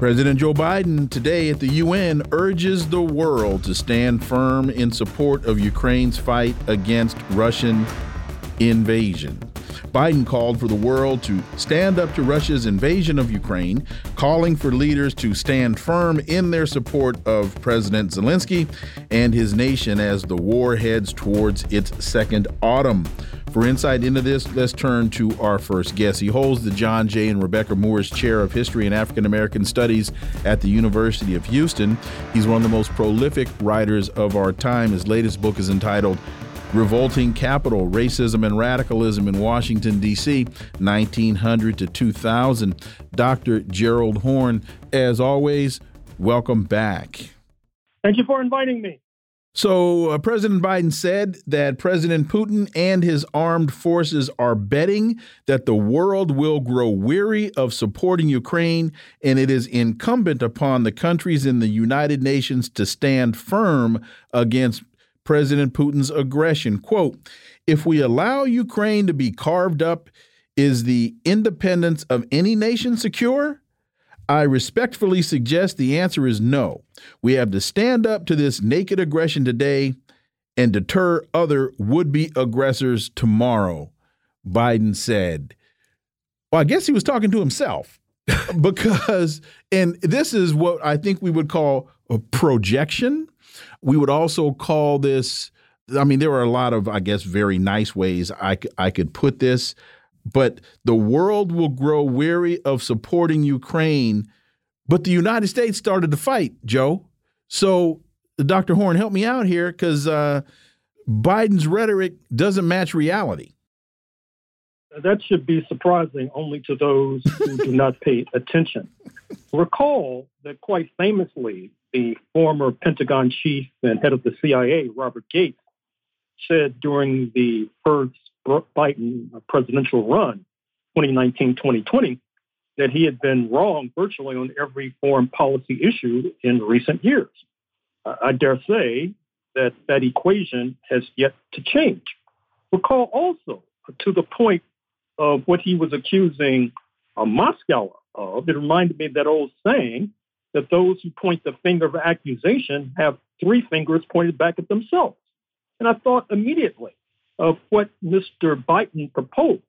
President Joe Biden today at the UN urges the world to stand firm in support of Ukraine's fight against Russian invasion. Biden called for the world to stand up to Russia's invasion of Ukraine, calling for leaders to stand firm in their support of President Zelensky and his nation as the war heads towards its second autumn. For insight into this, let's turn to our first guest. He holds the John J. and Rebecca Moores Chair of History and African American Studies at the University of Houston. He's one of the most prolific writers of our time. His latest book is entitled Revolting Capital Racism and Radicalism in Washington, D.C., 1900 to 2000. Dr. Gerald Horne, as always, welcome back. Thank you for inviting me. So, uh, President Biden said that President Putin and his armed forces are betting that the world will grow weary of supporting Ukraine, and it is incumbent upon the countries in the United Nations to stand firm against President Putin's aggression. Quote If we allow Ukraine to be carved up, is the independence of any nation secure? I respectfully suggest the answer is no. We have to stand up to this naked aggression today and deter other would be aggressors tomorrow, Biden said. Well, I guess he was talking to himself because, and this is what I think we would call a projection. We would also call this, I mean, there are a lot of, I guess, very nice ways I, I could put this but the world will grow weary of supporting Ukraine. But the United States started to fight, Joe. So, Dr. Horne, help me out here because uh, Biden's rhetoric doesn't match reality. That should be surprising only to those who do not pay attention. Recall that quite famously, the former Pentagon chief and head of the CIA, Robert Gates, said during the first Biden presidential run, 2019 2020, that he had been wrong virtually on every foreign policy issue in recent years. Uh, I dare say that that equation has yet to change. Recall also to the point of what he was accusing uh, Moscow of, it reminded me of that old saying that those who point the finger of accusation have three fingers pointed back at themselves. And I thought immediately, of what Mr. Biden proposed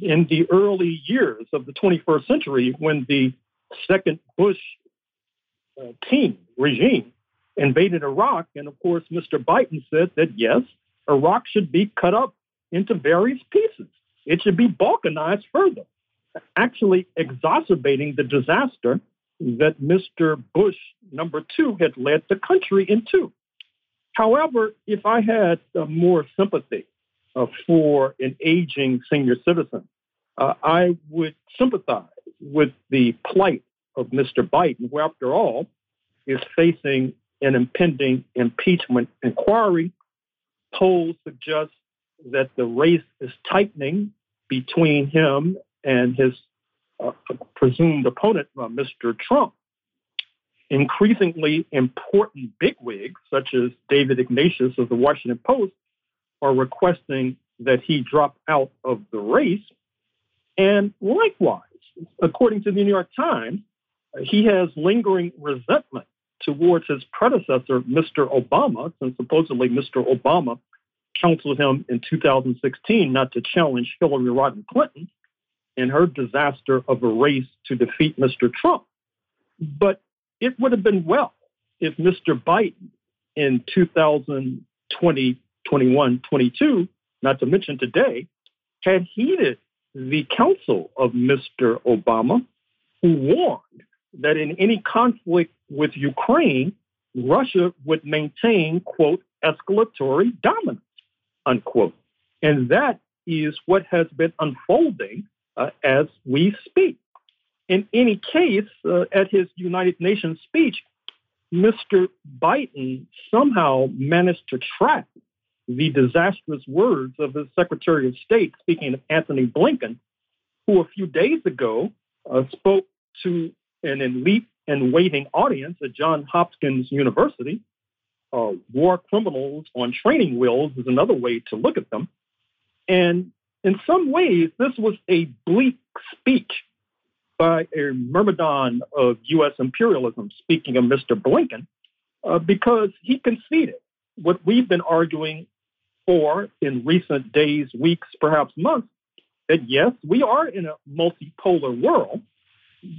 in the early years of the 21st century when the second Bush uh, team regime invaded Iraq. And of course, Mr. Biden said that yes, Iraq should be cut up into various pieces. It should be balkanized further, actually exacerbating the disaster that Mr. Bush, number two, had led the country into. However, if I had uh, more sympathy uh, for an aging senior citizen, uh, I would sympathize with the plight of Mr. Biden, who, after all, is facing an impending impeachment inquiry. Polls suggest that the race is tightening between him and his uh, presumed opponent, uh, Mr. Trump increasingly important bigwigs, such as David Ignatius of the Washington Post, are requesting that he drop out of the race. And likewise, according to the New York Times, he has lingering resentment towards his predecessor, Mr. Obama, since supposedly Mr. Obama counseled him in 2016 not to challenge Hillary Rodham Clinton in her disaster of a race to defeat Mr. Trump. But it would have been well if Mr. Biden in 2020, 21, 22, not to mention today, had heeded the counsel of Mr. Obama, who warned that in any conflict with Ukraine, Russia would maintain, quote, escalatory dominance, unquote. And that is what has been unfolding uh, as we speak. In any case, uh, at his United Nations speech, Mr. Biden somehow managed to track the disastrous words of his Secretary of State, speaking of Antony Blinken, who a few days ago uh, spoke to an elite and waiting audience at Johns Hopkins University. Uh, war criminals on training wheels is another way to look at them. And in some ways, this was a bleak speech by a myrmidon of U.S. imperialism, speaking of Mr. Blinken, uh, because he conceded what we've been arguing for in recent days, weeks, perhaps months, that yes, we are in a multipolar world,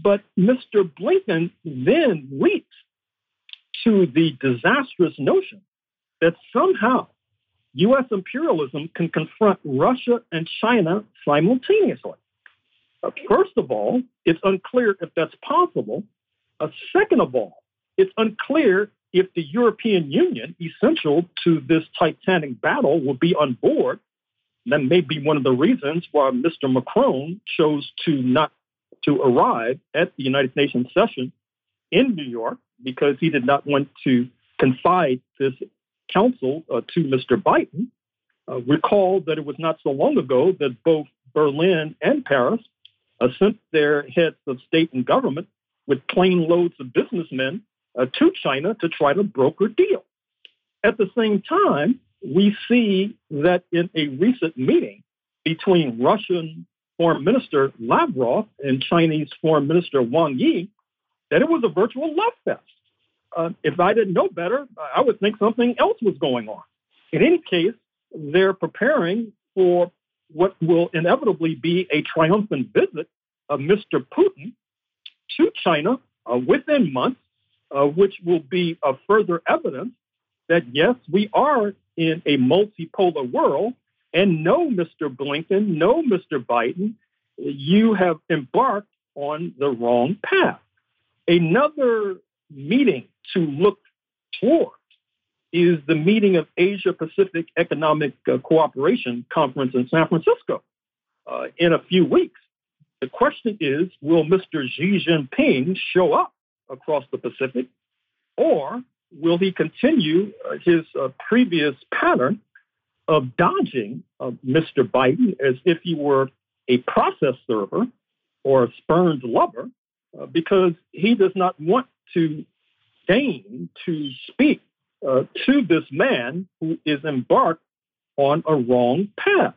but Mr. Blinken then leaps to the disastrous notion that somehow U.S. imperialism can confront Russia and China simultaneously. Uh, first of all, it's unclear if that's possible. Uh, second of all, it's unclear if the European Union, essential to this titanic battle, will be on board. That may be one of the reasons why Mr. Macron chose to not to arrive at the United Nations session in New York because he did not want to confide this council uh, to Mr. Biden. Uh, recall that it was not so long ago that both Berlin and Paris uh, sent their heads of state and government with plane loads of businessmen uh, to China to try to broker deals. At the same time, we see that in a recent meeting between Russian Foreign Minister Lavrov and Chinese Foreign Minister Wang Yi, that it was a virtual love fest. Uh, if I didn't know better, I would think something else was going on. In any case, they're preparing for what will inevitably be a triumphant visit of Mr. Putin to China uh, within months, uh, which will be a further evidence that yes, we are in a multipolar world. And no, Mr. Blinken, no, Mr. Biden, you have embarked on the wrong path. Another meeting to look toward is the meeting of Asia Pacific Economic uh, Cooperation Conference in San Francisco uh, in a few weeks. The question is will Mr. Xi Jinping show up across the Pacific, or will he continue uh, his uh, previous pattern of dodging uh, Mr. Biden as if he were a process server or a spurned lover uh, because he does not want to deign to speak uh, to this man who is embarked on a wrong path.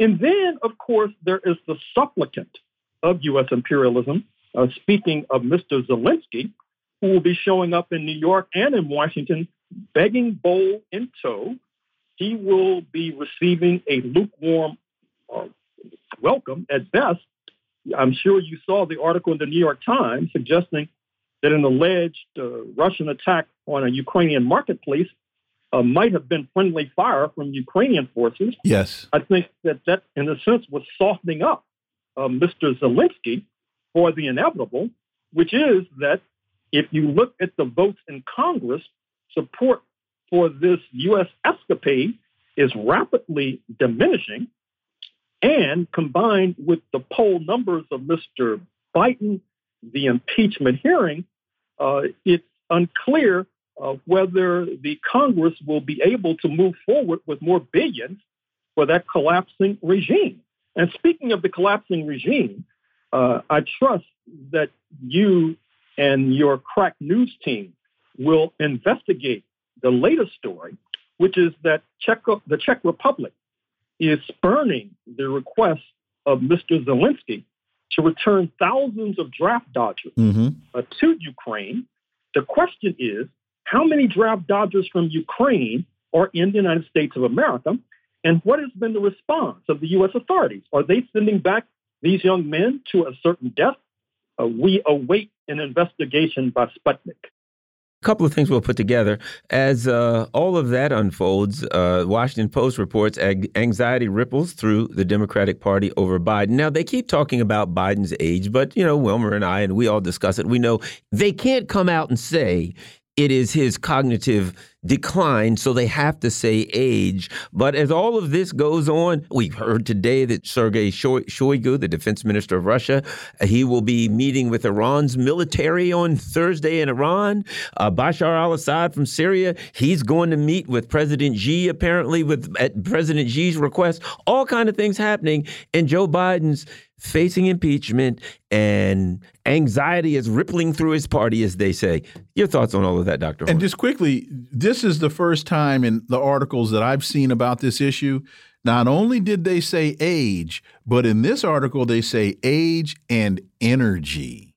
And then, of course, there is the supplicant of U.S. imperialism, uh, speaking of Mr. Zelensky, who will be showing up in New York and in Washington, begging bowl in tow. He will be receiving a lukewarm uh, welcome at best. I'm sure you saw the article in the New York Times suggesting that an alleged uh, Russian attack on a Ukrainian marketplace uh, might have been friendly fire from Ukrainian forces. Yes. I think that that, in a sense, was softening up uh, Mr. Zelensky for the inevitable, which is that if you look at the votes in Congress, support for this U.S. escapade is rapidly diminishing. And combined with the poll numbers of Mr. Biden, the impeachment hearing, uh, it's unclear uh, whether the Congress will be able to move forward with more billions for that collapsing regime. And speaking of the collapsing regime, uh, I trust that you and your crack news team will investigate the latest story, which is that Czech, the Czech Republic is spurning the request of Mr. Zelensky to return thousands of draft dodgers mm-hmm. uh, to Ukraine. The question is how many draft dodgers from Ukraine are in the United States of America? And what has been the response of the U.S. authorities? Are they sending back these young men to a certain death? Uh, we await an investigation by Sputnik. Couple of things we'll put together. As uh, all of that unfolds, uh, Washington Post reports anxiety ripples through the Democratic Party over Biden. Now, they keep talking about Biden's age, but, you know, Wilmer and I, and we all discuss it. We know they can't come out and say it is his cognitive decline, so they have to say age. But as all of this goes on, we've heard today that Sergei Shoigu, the defense minister of Russia, he will be meeting with Iran's military on Thursday in Iran. Uh, Bashar al-Assad from Syria, he's going to meet with President Xi, apparently, with at President Xi's request. All kind of things happening, and Joe Biden's facing impeachment and anxiety is rippling through his party, as they say. Your thoughts on all of that, Dr. And just quickly, this is the first time in the articles that I've seen about this issue. Not only did they say age, but in this article, they say age and energy.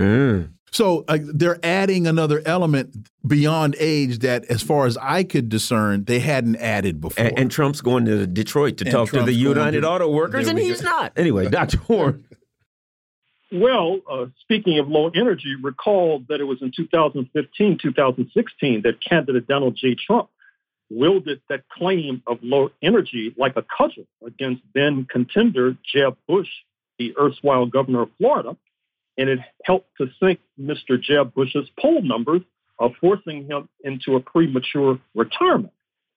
Mm. So uh, they're adding another element beyond age that, as far as I could discern, they hadn't added before. And, and Trump's going to Detroit to and talk Trump's to the United to, Auto Workers, and he's go. not. Anyway, Dr. Horne. Well, uh, speaking of low energy, recall that it was in 2015, 2016 that candidate Donald J. Trump wielded that claim of low energy like a cudgel against then contender Jeb Bush, the erstwhile governor of Florida and it helped to sink Mr. Jeb Bush's poll numbers, uh, forcing him into a premature retirement.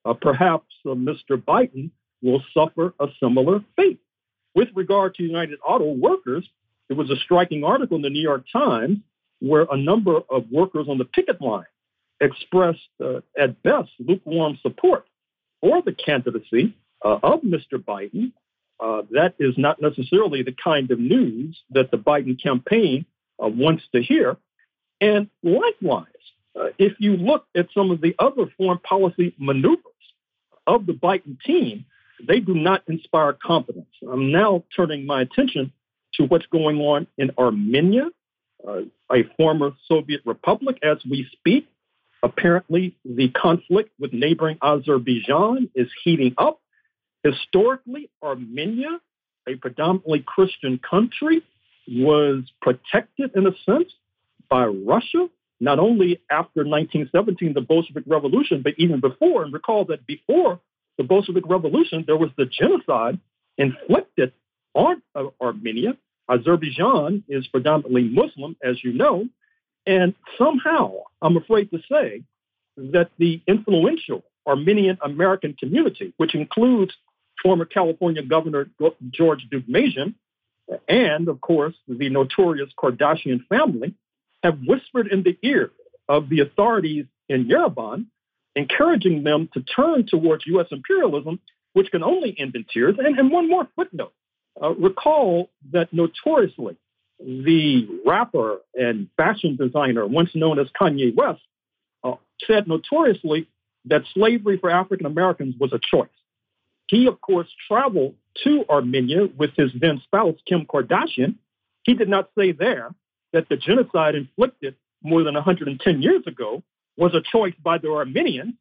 Uh, perhaps uh, Mr. Biden will suffer a similar fate. With regard to United Auto Workers, it was a striking article in the New York Times where a number of workers on the picket line expressed, uh, at best, lukewarm support for the candidacy uh, of Mr. Biden uh, that is not necessarily the kind of news that the Biden campaign uh, wants to hear. And likewise, uh, if you look at some of the other foreign policy maneuvers of the Biden team, they do not inspire confidence. I'm now turning my attention to what's going on in Armenia, uh, a former Soviet republic, as we speak. Apparently, the conflict with neighboring Azerbaijan is heating up. Historically, Armenia, a predominantly Christian country, was protected in a sense by Russia, not only after 1917, the Bolshevik Revolution, but even before. And recall that before the Bolshevik Revolution, there was the genocide inflicted on uh, Armenia. Azerbaijan is predominantly Muslim, as you know. And somehow, I'm afraid to say that the influential Armenian American community, which includes former California Governor George Deukmejian, and of course the notorious Kardashian family, have whispered in the ear of the authorities in Yerevan, encouraging them to turn towards U.S. imperialism, which can only end in tears. And, and one more footnote uh, recall that notoriously, the rapper and fashion designer, once known as Kanye West, uh, said notoriously that slavery for African Americans was a choice. He, of course, traveled to Armenia with his then spouse, Kim Kardashian. He did not say there that the genocide inflicted more than 110 years ago was a choice by the Armenians.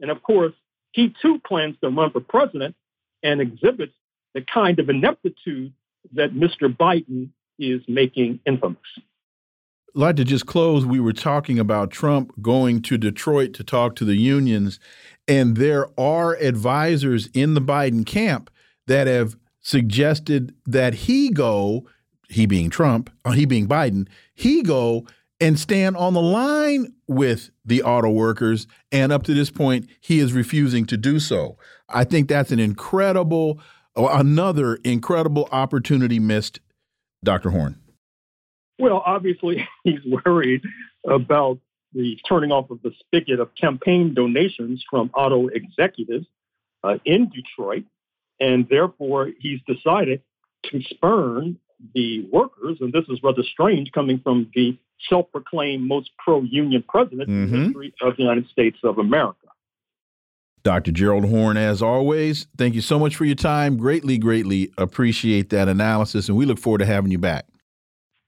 And of course, he too plans to run for president and exhibits the kind of ineptitude that Mr. Biden is making infamous. Like to just close. We were talking about Trump going to Detroit to talk to the unions, and there are advisors in the Biden camp that have suggested that he go, he being Trump, uh, he being Biden, he go and stand on the line with the auto workers. And up to this point, he is refusing to do so. I think that's an incredible, another incredible opportunity missed, Dr. Horne. Well, obviously, he's worried about the turning off of the spigot of campaign donations from auto executives uh, in Detroit. And therefore, he's decided to spurn the workers. And this is rather strange coming from the self proclaimed most pro union president mm -hmm. in the mm-hmm. history of the United States of America. Dr. Gerald Horne, as always, thank you so much for your time. Greatly, greatly appreciate that analysis, and we look forward to having you back.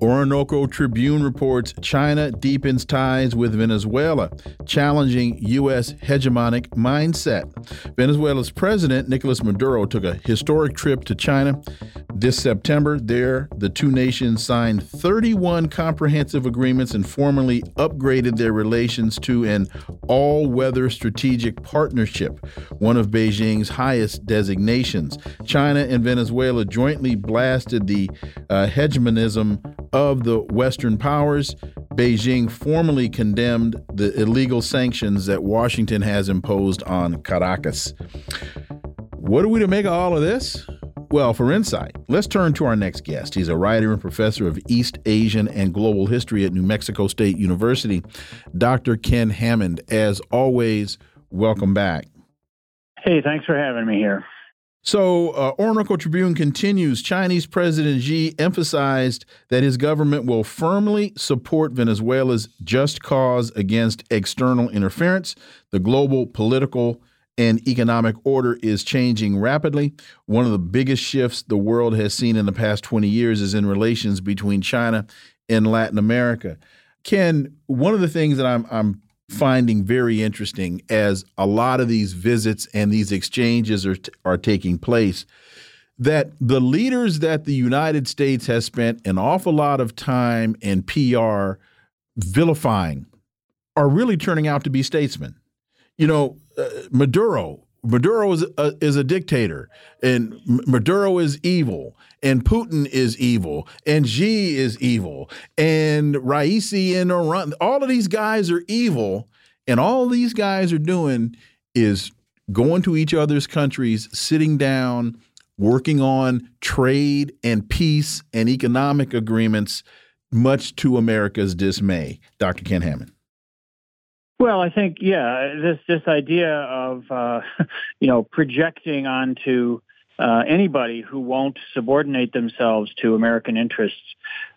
Orinoco Tribune reports China deepens ties with Venezuela, challenging U.S. hegemonic mindset. Venezuela's president, Nicolas Maduro, took a historic trip to China this September. There, the two nations signed 31 comprehensive agreements and formally upgraded their relations to an all weather strategic partnership, one of Beijing's highest designations. China and Venezuela jointly blasted the uh, hegemonism of the Western powers, Beijing formally condemned the illegal sanctions that Washington has imposed on Caracas. What are we to make of all of this? Well, for insight, let's turn to our next guest. He's a writer and professor of East Asian and Global History at New Mexico State University, Dr. Ken Hammond. As always, welcome back. Hey, thanks for having me here. So, uh, Orinoco Tribune continues. Chinese President Xi emphasized that his government will firmly support Venezuela's just cause against external interference. The global political and economic order is changing rapidly. One of the biggest shifts the world has seen in the past 20 years is in relations between China and Latin America. Ken, one of the things that I'm, I'm finding very interesting as a lot of these visits and these exchanges are, are taking place that the leaders that the United States has spent an awful lot of time and PR vilifying are really turning out to be statesmen. You know, uh, Maduro Maduro is a, is a dictator, and Maduro is evil, and Putin is evil, and Xi is evil, and Raisi and Iran. All of these guys are evil, and all these guys are doing is going to each other's countries, sitting down, working on trade and peace and economic agreements, much to America's dismay. Dr. Ken Hammond. Well, I think yeah, this this idea of uh, you know projecting onto uh, anybody who won't subordinate themselves to American interests,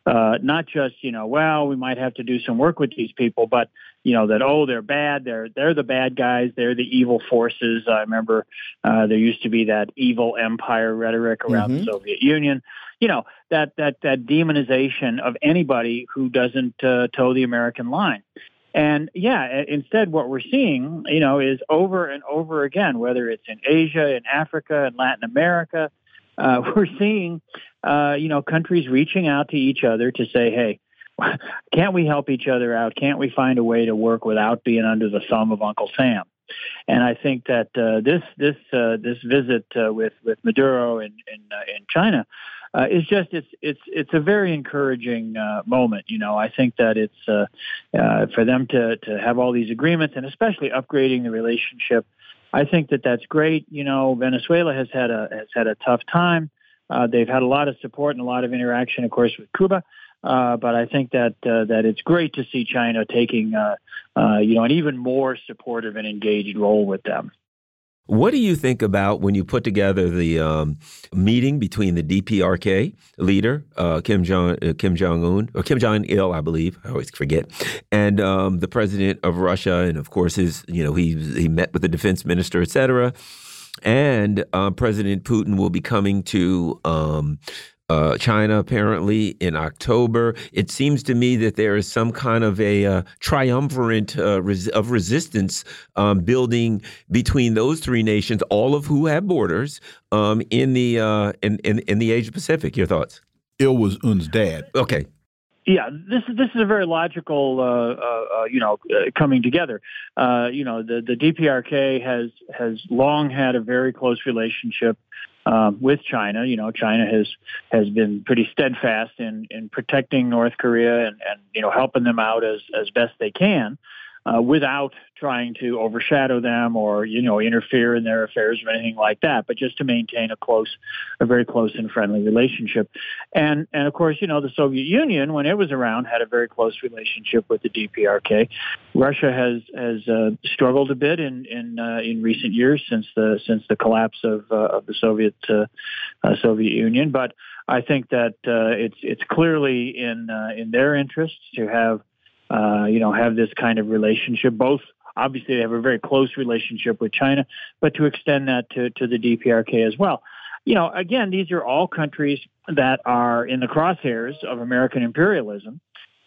uh, not just you know, well, we might have to do some work with these people, but you know that oh, they're bad, they're they're the bad guys, they're the evil forces. I remember uh, there used to be that evil empire rhetoric around mm-hmm. the Soviet Union. You know that that that demonization of anybody who doesn't uh, toe the American line. And yeah, instead, what we're seeing, you know, is over and over again, whether it's in Asia, in Africa, in Latin America, uh, we're seeing, uh, you know, countries reaching out to each other to say, hey, can't we help each other out? Can't we find a way to work without being under the thumb of Uncle Sam? And I think that uh, this this uh, this visit uh, with with Maduro in in, uh, in China uh, is just it's it's it's a very encouraging uh, moment. You know, I think that it's uh, uh, for them to to have all these agreements and especially upgrading the relationship. I think that that's great. You know, Venezuela has had a has had a tough time. Uh, they've had a lot of support and a lot of interaction, of course, with Cuba. Uh, but I think that uh, that it's great to see China taking, uh, uh you know, an even more supportive and engaged role with them. What do you think about when you put together the um, meeting between the DPRK leader uh, Kim Jong uh, Kim Jong Un or Kim Jong Il, I believe, I always forget, and um, the president of Russia, and of course his, you know, he he met with the defense minister, et cetera. And uh, President Putin will be coming to um, uh, China apparently in October. It seems to me that there is some kind of a uh, triumvirate uh, res of resistance um, building between those three nations, all of who have borders um, in the uh, in, in, in the Asia Pacific. Your thoughts? Il was Un's dad. Okay. Yeah, this is this is a very logical, uh, uh, uh, you know, uh, coming together. Uh, you know, the the DPRK has has long had a very close relationship um, with China. You know, China has has been pretty steadfast in in protecting North Korea and and you know helping them out as as best they can uh, without trying to overshadow them or you know interfere in their affairs or anything like that, but just to maintain a close, a very close and friendly relationship. And and of course, you know the Soviet Union, when it was around, had a very close relationship with the DPRK. Russia has has uh, struggled a bit in in uh, in recent years since the since the collapse of uh, of the Soviet uh, uh, Soviet Union, but I think that it's it's clearly in in their interest to have uh, you know, have this kind of relationship, both obviously they have a very close relationship with China, but to extend that to, to the DPRK as well. You know, again, these are all countries that are in the crosshairs of American imperialism.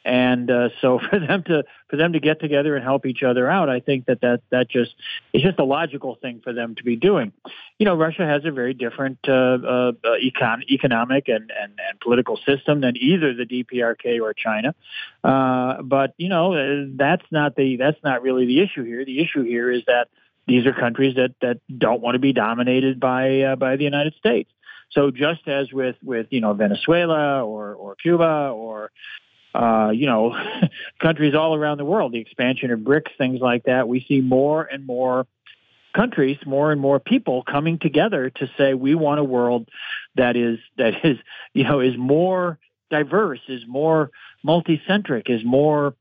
And uh, so for them to for them to get together and help each other out, I think that that that just is just a logical thing for them to be doing. You know, Russia has a very different uh, uh, econ- economic and, and, and political system than either the DPRK or China. Uh, but you know, uh, that's not the that's not really the issue here. The issue here is that these are countries that that don't want to be dominated by uh, by the United States. So just as with with you know Venezuela or or Cuba or uh, you know, countries all around the world, the expansion of BRICS, things like that, we see more and more countries, more and more people coming together to say we want a world that is that is you know is more diverse, is more multicentric, is more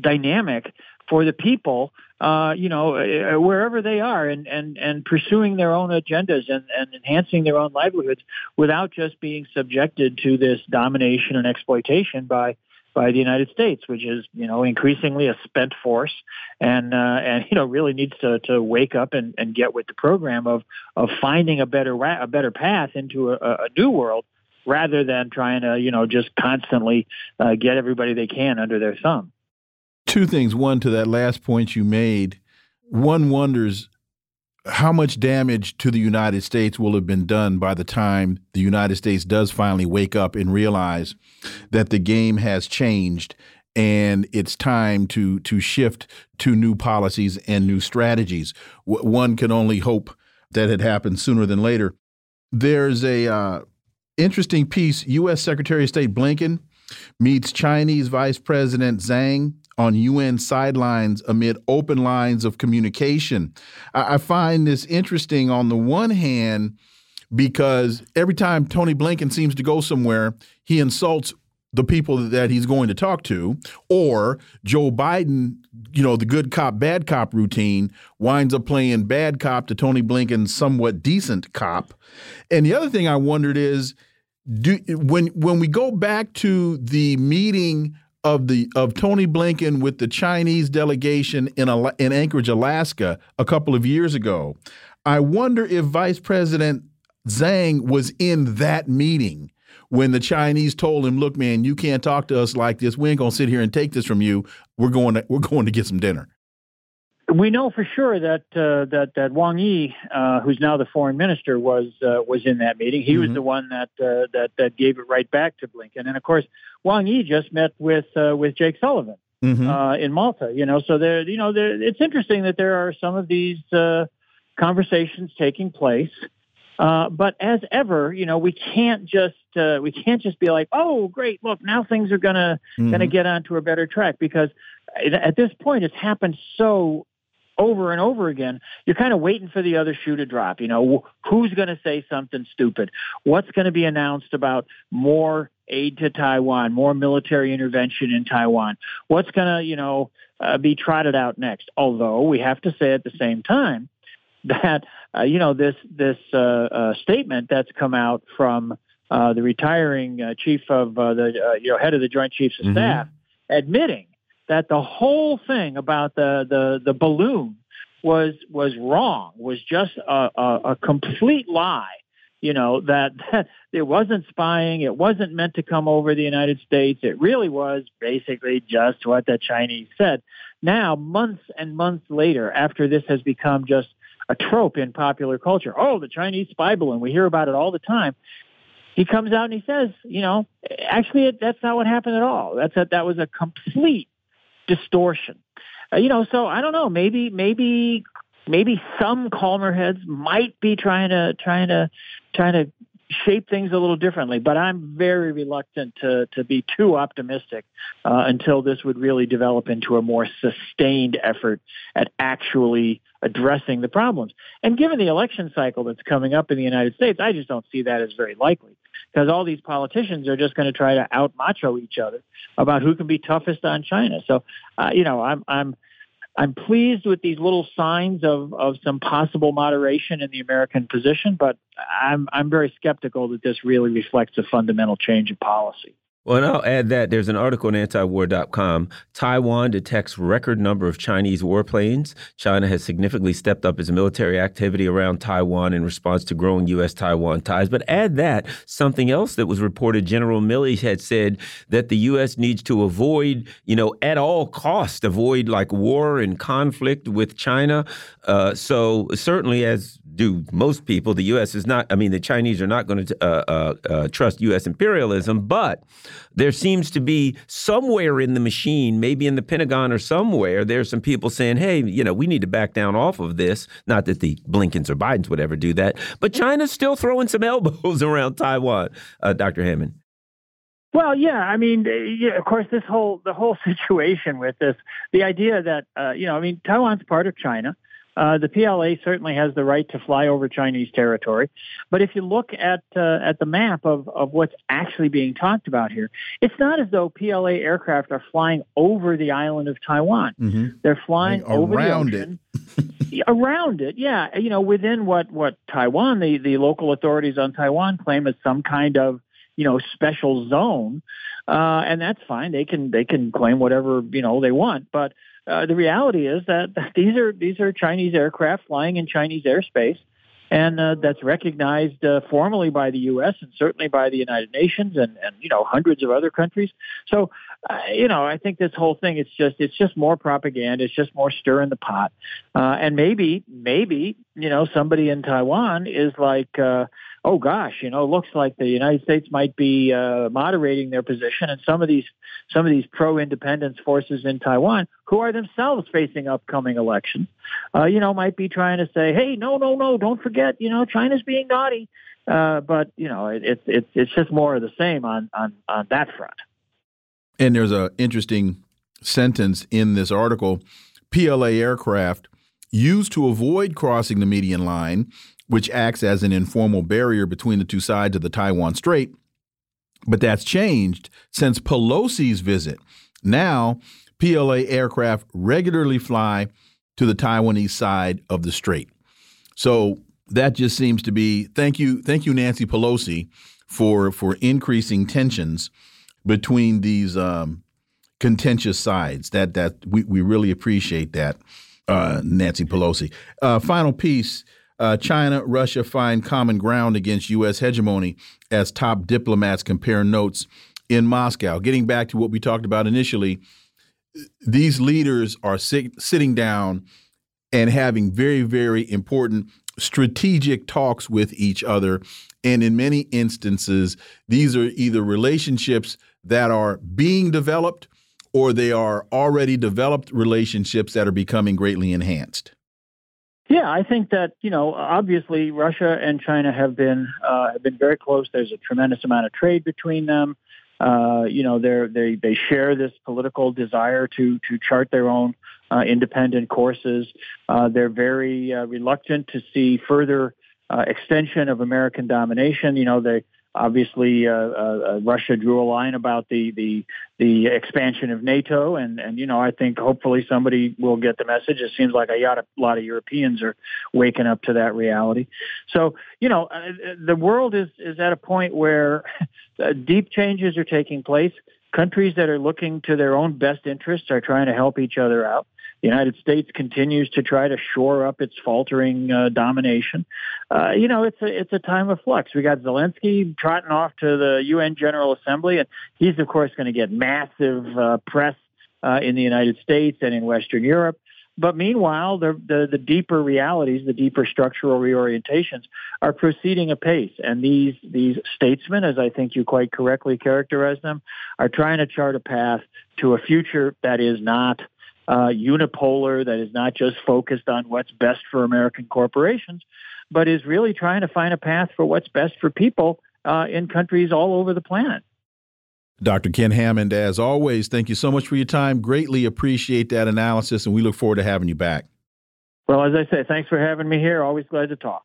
dynamic for the people, uh, you know, uh, wherever they are, and and and pursuing their own agendas and and enhancing their own livelihoods without just being subjected to this domination and exploitation by by the United States, which is you know increasingly a spent force, and uh, and you know really needs to to wake up and, and get with the program of of finding a better a better path into a, a new world rather than trying to you know just constantly uh, get everybody they can under their thumb. Two things. One to that last point you made. One wonders how much damage to the United States will have been done by the time the United States does finally wake up and realize that the game has changed and it's time to to shift to new policies and new strategies. One can only hope that it happens sooner than later. There's a uh, interesting piece. U.S. Secretary of State Blinken meets Chinese Vice President Zhang on UN sidelines amid open lines of communication. I, I find this interesting on the one hand because every time Tony Blinken seems to go somewhere, he insults the people that he's going to talk to, or Joe Biden, you know, the good cop, bad cop routine winds up playing bad cop to Tony Blinken's somewhat decent cop. And the other thing I wondered is, do when when we go back to the meeting of the of Tony Blinken with the Chinese delegation in in Anchorage, Alaska, a couple of years ago. I wonder if Vice President Zhang was in that meeting when the Chinese told him, "Look, man, you can't talk to us like this. We ain't gonna sit here and take this from you. We're going to we're going to get some dinner." We know for sure that uh, that that Wang Yi, uh, who's now the foreign minister, was uh, was in that meeting. He mm -hmm. was mm-hmm. the one that uh, that that gave it right back to Blinken, and of course, Wang Yi just met with uh, with Jake Sullivan mm -hmm. in Malta. You know, so there, you know, there, it's interesting that there are some of these conversations taking place. but as ever, you know, we can't just we can't just be like, oh, great, look, now things are gonna mm -hmm. gonna get onto a better track because at this point it's happened so over and over again, you're kind of waiting for the other shoe to drop. You know, who's going to say something stupid? What's going to be announced about more aid to Taiwan, more military intervention in Taiwan? What's going to, you know, uh, be trotted out next? Although we have to say at the same time that, uh, you know, this this uh, uh statement that's come out from uh, the retiring uh, chief of the, you know, head of the Joint Chiefs of mm-hmm. Staff, admitting that the whole thing about the the the balloon was was wrong, was just a, a, a complete lie. You know that, that it wasn't spying, it wasn't meant to come over the United States. It really was basically just what the Chinese said. Now, months and months later, after this has become just a trope in popular culture, oh, the Chinese spy balloon, we hear about it all the time he comes out and he says, you know, actually, that's not what happened at all. That's a, that was a complete distortion. Uh, you know, so I don't know. Maybe maybe maybe some calmer heads might be trying to trying to trying to shape things a little differently. But I'm very reluctant to to be too optimistic uh, until this would really develop into a more sustained effort at actually addressing the problems. And given the election cycle that's coming up in the United States, I just don't see that as very likely because all these politicians are just going to try to out macho each other about who can be toughest on China. So, uh, you know, I'm I'm I'm pleased with these little signs of of some possible moderation in the American position, but I'm I'm very skeptical that this really reflects a fundamental change in policy. Well, and I'll add that there's an article on antiwar.com. Taiwan detects record number of Chinese warplanes. China has significantly stepped up its military activity around Taiwan in response to growing U.S. Taiwan ties. But add that something else that was reported General Milley had said that the U.S. needs to avoid, you know, at all cost, avoid like war and conflict with China. Uh, so certainly, as do most people. The U.S. is not, I mean, the Chinese are not going to uh, uh, uh, trust U.S. imperialism, but there seems to be somewhere in the machine, maybe in the Pentagon or somewhere, there's some people saying, hey, you know, we need to back down off of this. Not that the Blinkens or Bidens would ever do that, but China's still throwing some elbows around Taiwan, uh, Dr. Hammond. Well, yeah, I mean, yeah, of course, this whole the whole situation with this, the idea that uh, you know, I mean, Taiwan's part of China. Uh, the PLA certainly has the right to fly over Chinese territory, but if you look at uh, at the map of, of what's actually being talked about here, it's not as though PLA aircraft are flying over the island of Taiwan. Mm-hmm. They're flying like over the ocean. It. around it, yeah, you know, within what what Taiwan, the the local authorities on Taiwan claim is some kind of you know special zone, uh, and that's fine. They can they can claim whatever you know they want, but uh, the reality is that these are these are Chinese aircraft flying in Chinese airspace, and uh, that's recognized uh, formally by the U.S. and certainly by the United Nations and, and you know hundreds of other countries. So, you know, I think this whole thing it's just it's just more propaganda. It's just more stir in the pot, uh, and maybe maybe you know somebody in Taiwan is like. Uh, oh gosh, you know, looks like the United States might be uh, moderating their position, and some of these some of these pro-independence forces in Taiwan, who are themselves facing upcoming elections, uh, you know, might be trying to say, hey, no, no, no, don't forget, you know, China's being naughty. Uh, but you know, it's it, it's it's just more of the same on on on that front. And there's an interesting sentence in this article: PLA aircraft used to avoid crossing the median line which acts as an informal barrier between the two sides of the Taiwan Strait. But that's changed since Pelosi's visit. Now, PLA aircraft regularly fly to the Taiwanese side of the strait. So that just seems to be thank you, thank you, Nancy Pelosi, for for increasing tensions between these um, contentious sides. That that we, we really appreciate that, uh, Nancy Pelosi. Uh, final piece uh, China, Russia find common ground against U.S. hegemony as top diplomats compare notes in Moscow. Getting back to what we talked about initially, these leaders are sit sitting down and having very, very important strategic talks with each other. And in many instances, these are either relationships that are being developed or they are already developed relationships that are becoming greatly enhanced. Yeah, I think that you know obviously Russia and China have been uh, have been very close. There's a tremendous amount of trade between them. Uh, you know, they they they share this political desire to to chart their own uh, independent courses. Uh, they're very uh, reluctant to see further uh, extension of American domination. You know, they Obviously, uh, uh, Russia drew a line about the, the the expansion of NATO, and and you know I think hopefully somebody will get the message. It seems like a lot of, a lot of Europeans are waking up to that reality. So you know uh, the world is is at a point where deep changes are taking place. Countries that are looking to their own best interests are trying to help each other out. The United States continues to try to shore up its faltering uh, domination. Uh, you know, it's a it's a time of flux. We got Zelensky trotting off to the UN General Assembly, and he's of course going to get massive uh, press uh, in the United States and in Western Europe. But meanwhile, the, the, the deeper realities, the deeper structural reorientations, are proceeding apace. And these these statesmen, as I think you quite correctly characterize them, are trying to chart a path to a future that is not uh, unipolar, that is not just focused on what's best for American corporations, but is really trying to find a path for what's best for people uh, in countries all over the planet. Dr. Ken Hammond, as always, thank you so much for your time. Greatly appreciate that analysis, and we look forward to having you back. Well, as I say, thanks for having me here. Always glad to talk.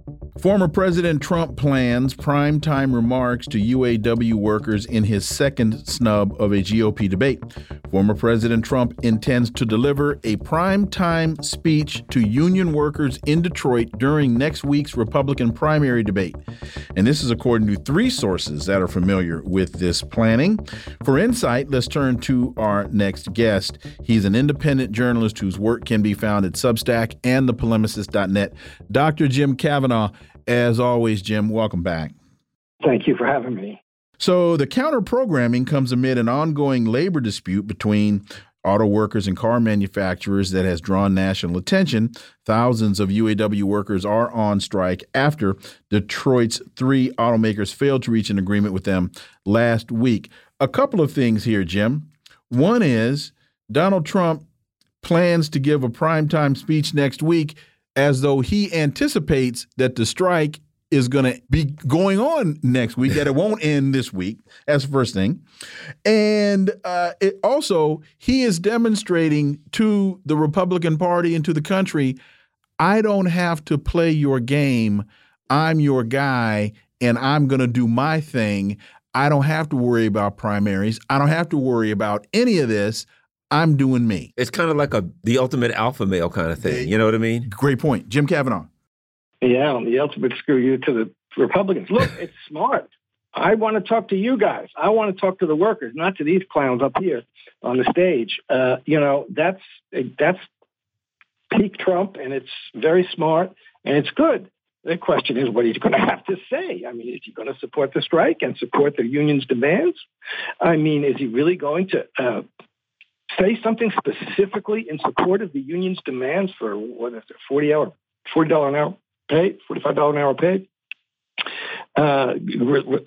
Former President Trump plans primetime remarks to UAW workers in his second snub of a GOP debate. Former President Trump intends to deliver a primetime speech to union workers in Detroit during next week's Republican primary debate. And this is according to three sources that are familiar with this planning. For insight, let's turn to our next guest. He's an independent journalist whose work can be found at Substack and thepolemicist.net. Dr. Jim Kavanagh as always, Jim, welcome back. Thank you for having me. So, the counter programming comes amid an ongoing labor dispute between auto workers and car manufacturers that has drawn national attention. Thousands of UAW workers are on strike after Detroit's three automakers failed to reach an agreement with them last week. A couple of things here, Jim. One is Donald Trump plans to give a primetime speech next week as though he anticipates that the strike is going to be going on next week, that it won't end this week. That's the first thing. And uh, it also, he is demonstrating to the Republican Party and to the country I don't have to play your game. I'm your guy, and I'm going to do my thing. I don't have to worry about primaries. I don't have to worry about any of this. I'm doing me. It's kind of like a the ultimate alpha male kind of thing. You know what I mean? Great point, Jim Kavanagh. Yeah, the ultimate screw you to the Republicans. Look, it's smart. I want to talk to you guys. I want to talk to the workers, not to these clowns up here on the stage. Uh, you know, that's that's peak Trump, and it's very smart and it's good. The question is, what he's going to have to say. I mean, is he going to support the strike and support the union's demands? I mean, is he really going to uh, say something specifically in support of the union's demands for what is it, forty hour, forty dollar an hour pay, forty five dollar an hour pay, uh,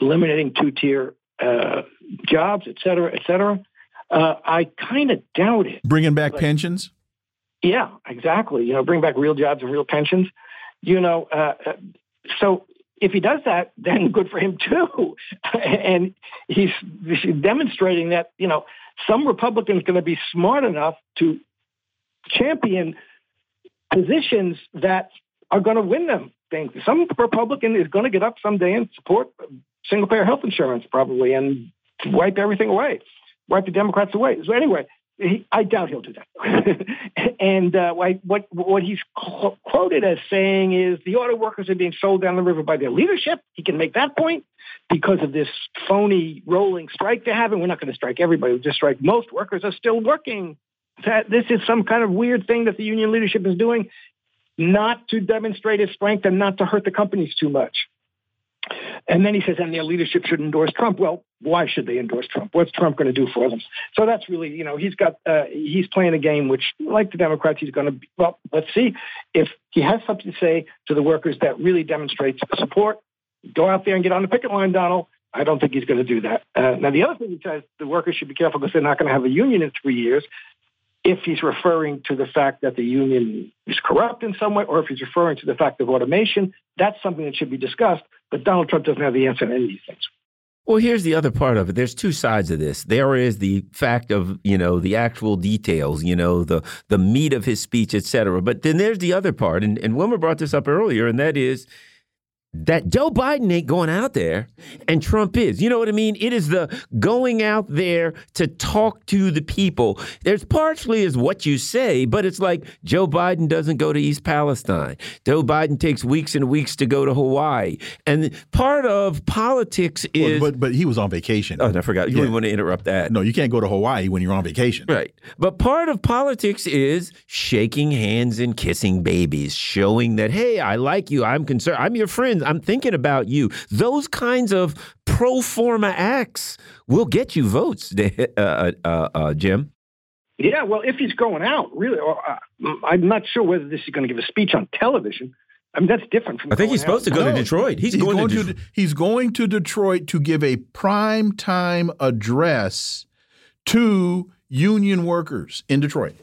eliminating two tier uh, jobs, et cetera, et cetera. Uh, I kind of doubt it. Bringing back like, pensions. Yeah, exactly. You know, bring back real jobs and real pensions. You know, uh, uh, so if he does that, then good for him too. and he's, he's demonstrating that you know some Republicans going to be smart enough to champion positions that are going to win them things. Some Republican is going to get up someday and support single payer health insurance probably and wipe everything away, wipe the Democrats away. So anyway, he, I doubt he'll do that. and uh, what what he's quoted as saying is the auto workers are being sold down the river by their leadership. He can make that point because of this phony rolling strike they're having. We're not going to strike everybody; we'll just strike most workers are still working. That this is some kind of weird thing that the union leadership is doing, not to demonstrate its strength and not to hurt the companies too much. And then he says, and their leadership should endorse Trump. Well, why should they endorse Trump? What's Trump going to do for them? So that's really, you know, he's got, uh, he's playing a game which, like the Democrats, he's going to, well, let's see if he has something to say to the workers that really demonstrates support. Go out there and get on the picket line, Donald. I don't think he's going to do that. Uh, now, the other thing he says, the workers should be careful because they're not going to have a union in three years if he's referring to the fact that the union is corrupt in some way, or if he's referring to the fact of automation, that's something that should be discussed. But Donald Trump doesn't have the answer to any of these things. Well, here's the other part of it. There's two sides of this. There is the fact of, you know, the actual details, you know, the the meat of his speech, et cetera. But then there's the other part, and, and Wilmer brought this up earlier, and that is that Joe Biden ain't going out there and Trump is. You know what I mean? It is the going out there to talk to the people. There's partially is what you say, but it's like Joe Biden doesn't go to East Palestine. Joe Biden takes weeks and weeks to go to Hawaii. And part of politics is well, but but he was on vacation. Oh, I forgot. You yeah. want to interrupt that. No, you can't go to Hawaii when you're on vacation. Right. But part of politics is shaking hands and kissing babies, showing that hey, I like you. I'm concerned. I'm your friend. I'm thinking about you. Those kinds of pro forma acts will get you votes, uh, uh, uh, uh, Jim. Yeah, well, if he's going out, really, or, uh, I'm not sure whether this is going to give a speech on television. I mean, that's different from. I think he's supposed out. to go no, to Detroit. He's, he's going, going to, to, He's going to Detroit to give a prime time address to union workers in Detroit.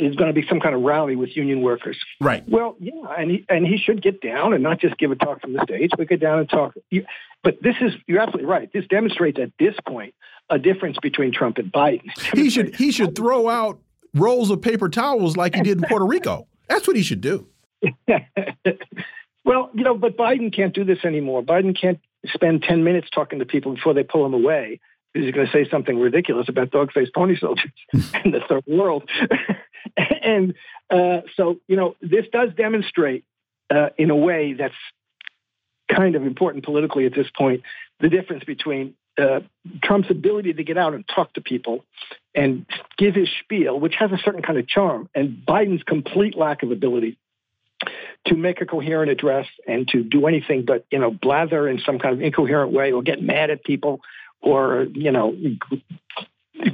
Is going to be some kind of rally with union workers. Right. Well, yeah, and he and he should get down and not just give a talk from the stage, but get down and talk. But this is you're absolutely right. This demonstrates at this point a difference between Trump and Biden. He should he should throw out rolls of paper towels like he did in Puerto Rico. That's what he should do. well, you know, but Biden can't do this anymore. Biden can't spend 10 minutes talking to people before they pull him away because he's going to say something ridiculous about dog faced pony soldiers in the third world. and uh, so, you know, this does demonstrate uh, in a way that's kind of important politically at this point the difference between uh, Trump's ability to get out and talk to people and give his spiel, which has a certain kind of charm, and Biden's complete lack of ability to make a coherent address and to do anything but you know blather in some kind of incoherent way or get mad at people or you know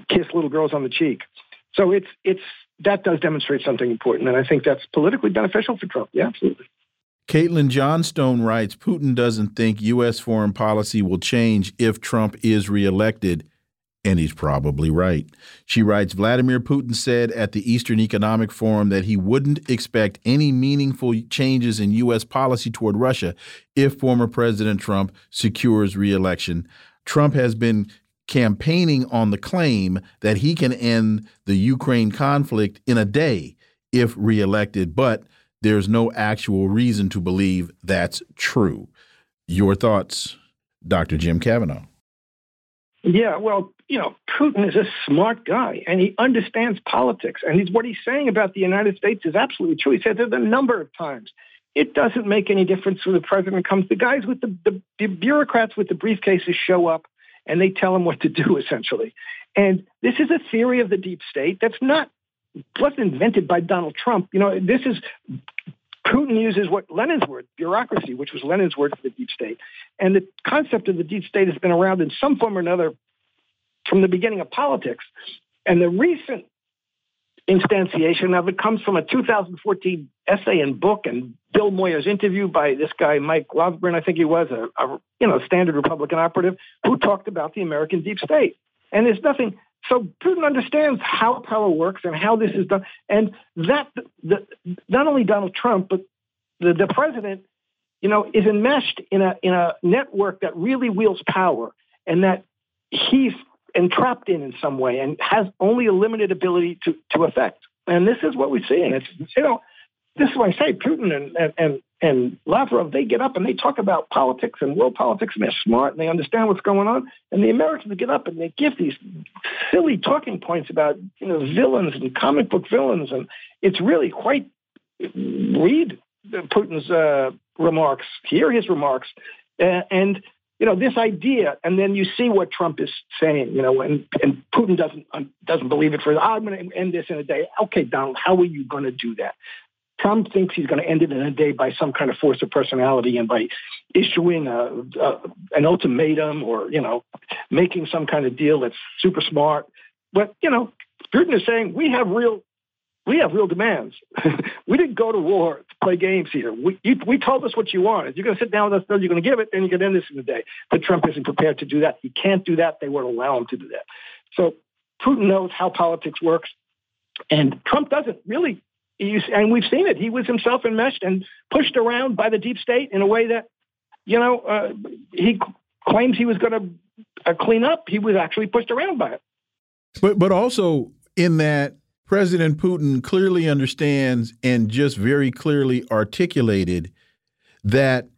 kiss little girls on the cheek. So it's it's that does demonstrate something important, and I think that's politically beneficial for Trump. Yeah, absolutely. Caitlin Johnstone writes Putin doesn't think U.S. foreign policy will change if Trump is reelected, and he's probably right. She writes Vladimir Putin said at the Eastern Economic Forum that he wouldn't expect any meaningful changes in U.S. policy toward Russia if former President Trump secures reelection. Trump has been campaigning on the claim that he can end the Ukraine conflict in a day if reelected, but there's no actual reason to believe that's true. Your thoughts, Dr. Jim Kavanagh? Yeah, well, you know, Putin is a smart guy and he understands politics. And he's, what he's saying about the United States is absolutely true. He said it a number of times. It doesn't make any difference who the president comes. The guys with the, the, the bureaucrats with the briefcases show up and they tell them what to do, essentially. And this is a theory of the deep state that's not wasn't invented by Donald Trump. You know, this is Putin uses what Lenin's word, bureaucracy, which was Lenin's word for the deep state. And the concept of the deep state has been around in some form or another from the beginning of politics. And the recent instantiation of it comes from a 2014 essay and book and Bill Moyers' interview by this guy Mike Lofgren, I think he was a, a you know standard Republican operative who talked about the American deep state. And there's nothing so Putin understands how power works and how this is done, and that the, not only Donald Trump but the, the president, you know, is enmeshed in a in a network that really wields power, and that he's entrapped in in some way, and has only a limited ability to to affect. And this is what we see, and it's you know, this is why I say Putin and and, and and Lavrov, they get up and they talk about politics and world politics, and they're smart and they understand what's going on. And the Americans get up and they give these silly talking points about you know villains and comic book villains, and it's really quite read Putin's uh, remarks, hear his remarks, uh, and you know this idea, and then you see what Trump is saying, you know, and and Putin doesn't uh, doesn't believe it for. Ah, I'm going to end this in a day. Okay, Donald, how are you going to do that? Trump thinks he's going to end it in a day by some kind of force of personality and by issuing a, a, an ultimatum or you know making some kind of deal that's super smart. But you know, Putin is saying we have real we have real demands. we didn't go to war to play games here. We, you, we told us what you wanted. You're going to sit down with us, you're going to give it, and you're going to end this in a day. But Trump isn't prepared to do that. He can't do that. They won't allow him to do that. So Putin knows how politics works, and Trump doesn't really and we've seen it. He was himself enmeshed and pushed around by the deep state in a way that, you know, uh, he claims he was going to uh, clean up. He was actually pushed around by it. But but also in that President Putin clearly understands and just very clearly articulated that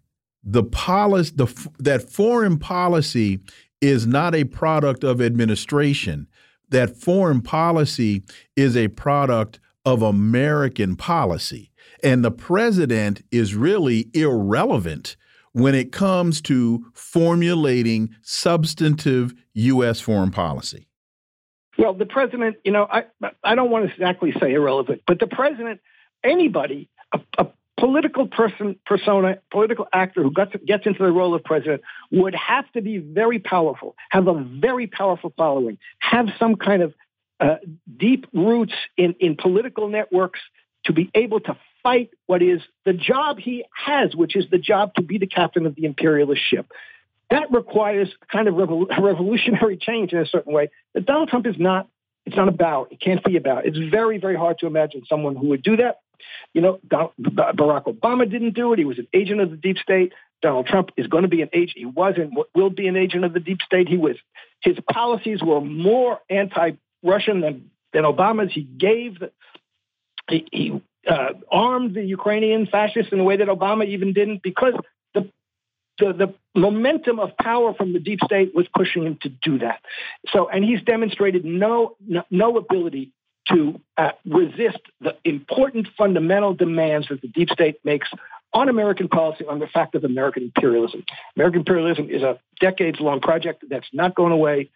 the policy, the that foreign policy is not a product of administration. That foreign policy is a product of American policy. And the president is really irrelevant when it comes to formulating substantive U.S. foreign policy. Well, the president, you know, I I don't want to exactly say irrelevant, but the president, anybody, a, a political person, persona, political actor who gets, gets into the role of president would have to be very powerful, have a very powerful following, have some kind of uh, deep roots in, in political networks to be able to fight what is the job he has, which is the job to be the captain of the imperialist ship. That requires kind of revol- revolutionary change in a certain way that Donald Trump is not It's not about. It can't be about. It's very, very hard to imagine someone who would do that. You know, Barack Obama didn't do it. He was an agent of the deep state. Donald Trump is going to be an agent. He was and will be an agent of the deep state. He was. His policies were more anti-Russian than than Obama's. He gave the, he, he uh, armed the Ukrainian fascists in a way that Obama even didn't because the, the, the momentum of power from the deep state was pushing him to do that. So, and he's demonstrated no no, no ability to uh, resist the important fundamental demands that the deep state makes on American policy on the fact of American imperialism. American imperialism is a decades long project that's not going away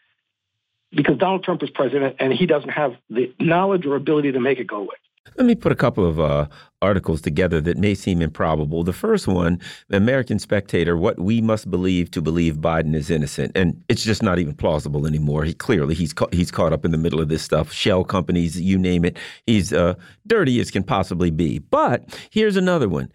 because Donald Trump is president and he doesn't have the knowledge or ability to make it go away. Let me put a couple of uh, articles together that may seem improbable. The first one, American Spectator, what we must believe to believe Biden is innocent, and it's just not even plausible anymore. He clearly he's ca he's caught up in the middle of this stuff. Shell companies, you name it, he's uh, dirty as can possibly be. But here's another one.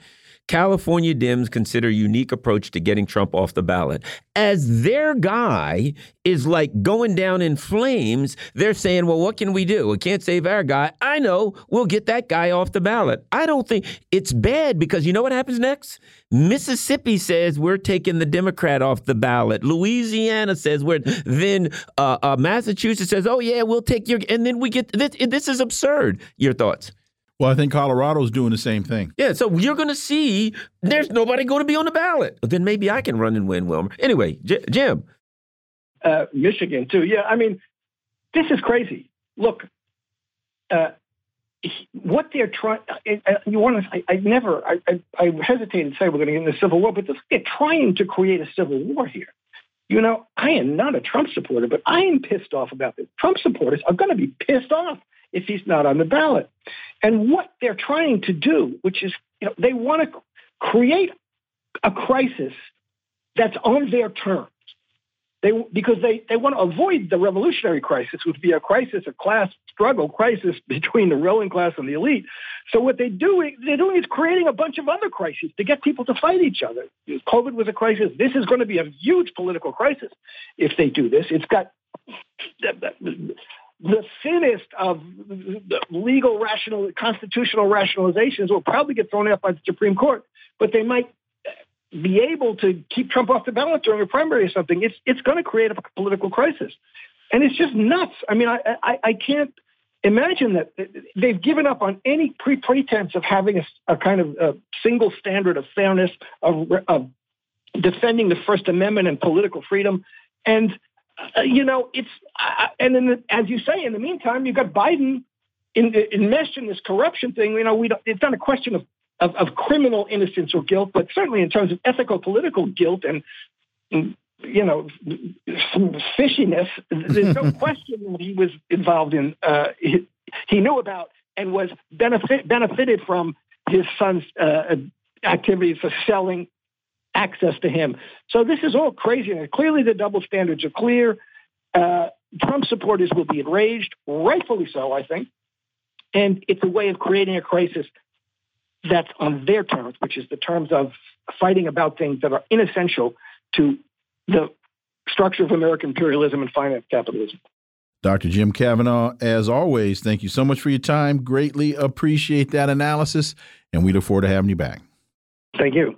California Dems consider unique approach to getting Trump off the ballot. As their guy is like going down in flames, they're saying, well, what can we do? We can't save our guy. I know, we'll get that guy off the ballot. I don't think it's bad because you know what happens next? Mississippi says we're taking the Democrat off the ballot. Louisiana says we're, then uh, uh, Massachusetts says, oh, yeah, we'll take your, and then we get, this, this is absurd. Your thoughts? Well, I think Colorado's doing the same thing. Yeah, so you're going to see there's nobody going to be on the ballot. Then maybe I can run and win, Wilmer. Anyway, J Jim. Uh, Michigan, too. Yeah, I mean, this is crazy. Look, uh, what they're trying, you want to, I, I never, I, I, I hesitate to say we're going to get in a civil war, but they're trying to create a civil war here. You know, I am not a Trump supporter, but I am pissed off about this. Trump supporters are going to be pissed off if he's not on the ballot. And what they're trying to do, which is, you know, they want to create a crisis that's on their terms. They, because they, they want to avoid the revolutionary crisis, which would be a crisis, a class struggle crisis between the ruling class and the elite. So what they do, they're doing is creating a bunch of other crises to get people to fight each other. COVID was a crisis. This is going to be a huge political crisis if they do this. It's got the thinnest of legal rational constitutional rationalizations will probably get thrown out by the Supreme Court, but they might be able to keep Trump off the ballot during a primary or something. It's it's going to create a political crisis, and it's just nuts. I mean, I I, I can't imagine that they've given up on any pre pretense of having a, a kind of a single standard of fairness of, of defending the First Amendment and political freedom, and uh, you know, it's uh, and then the, as you say, in the meantime, you've got Biden in, enmeshed in this corruption thing. You know, we don't, it's not a question of, of, of criminal innocence or guilt, but certainly in terms of ethical political guilt and, and you know some fishiness. There's no question that he was involved in. Uh, he, he, knew about and was benefit benefited from his son's uh, activities for selling access to him. So this is all crazy. And clearly, the double standards are clear. Uh, Trump supporters will be enraged, rightfully so, I think. And it's a way of creating a crisis that's on their terms, which is the terms of fighting about things that are inessential to the structure of American imperialism and finance capitalism. Dr. Jim Kavanagh, as always, thank you so much for your time. Greatly appreciate that analysis, and we look forward to having you back. Thank you.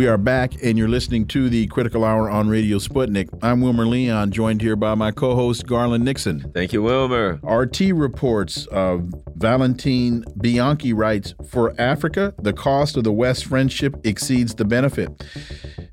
We are back, and you're listening to the Critical Hour on Radio Sputnik. I'm Wilmer Leon, joined here by my co host, Garland Nixon. Thank you, Wilmer. RT reports uh, Valentine Bianchi writes For Africa, the cost of the West friendship exceeds the benefit.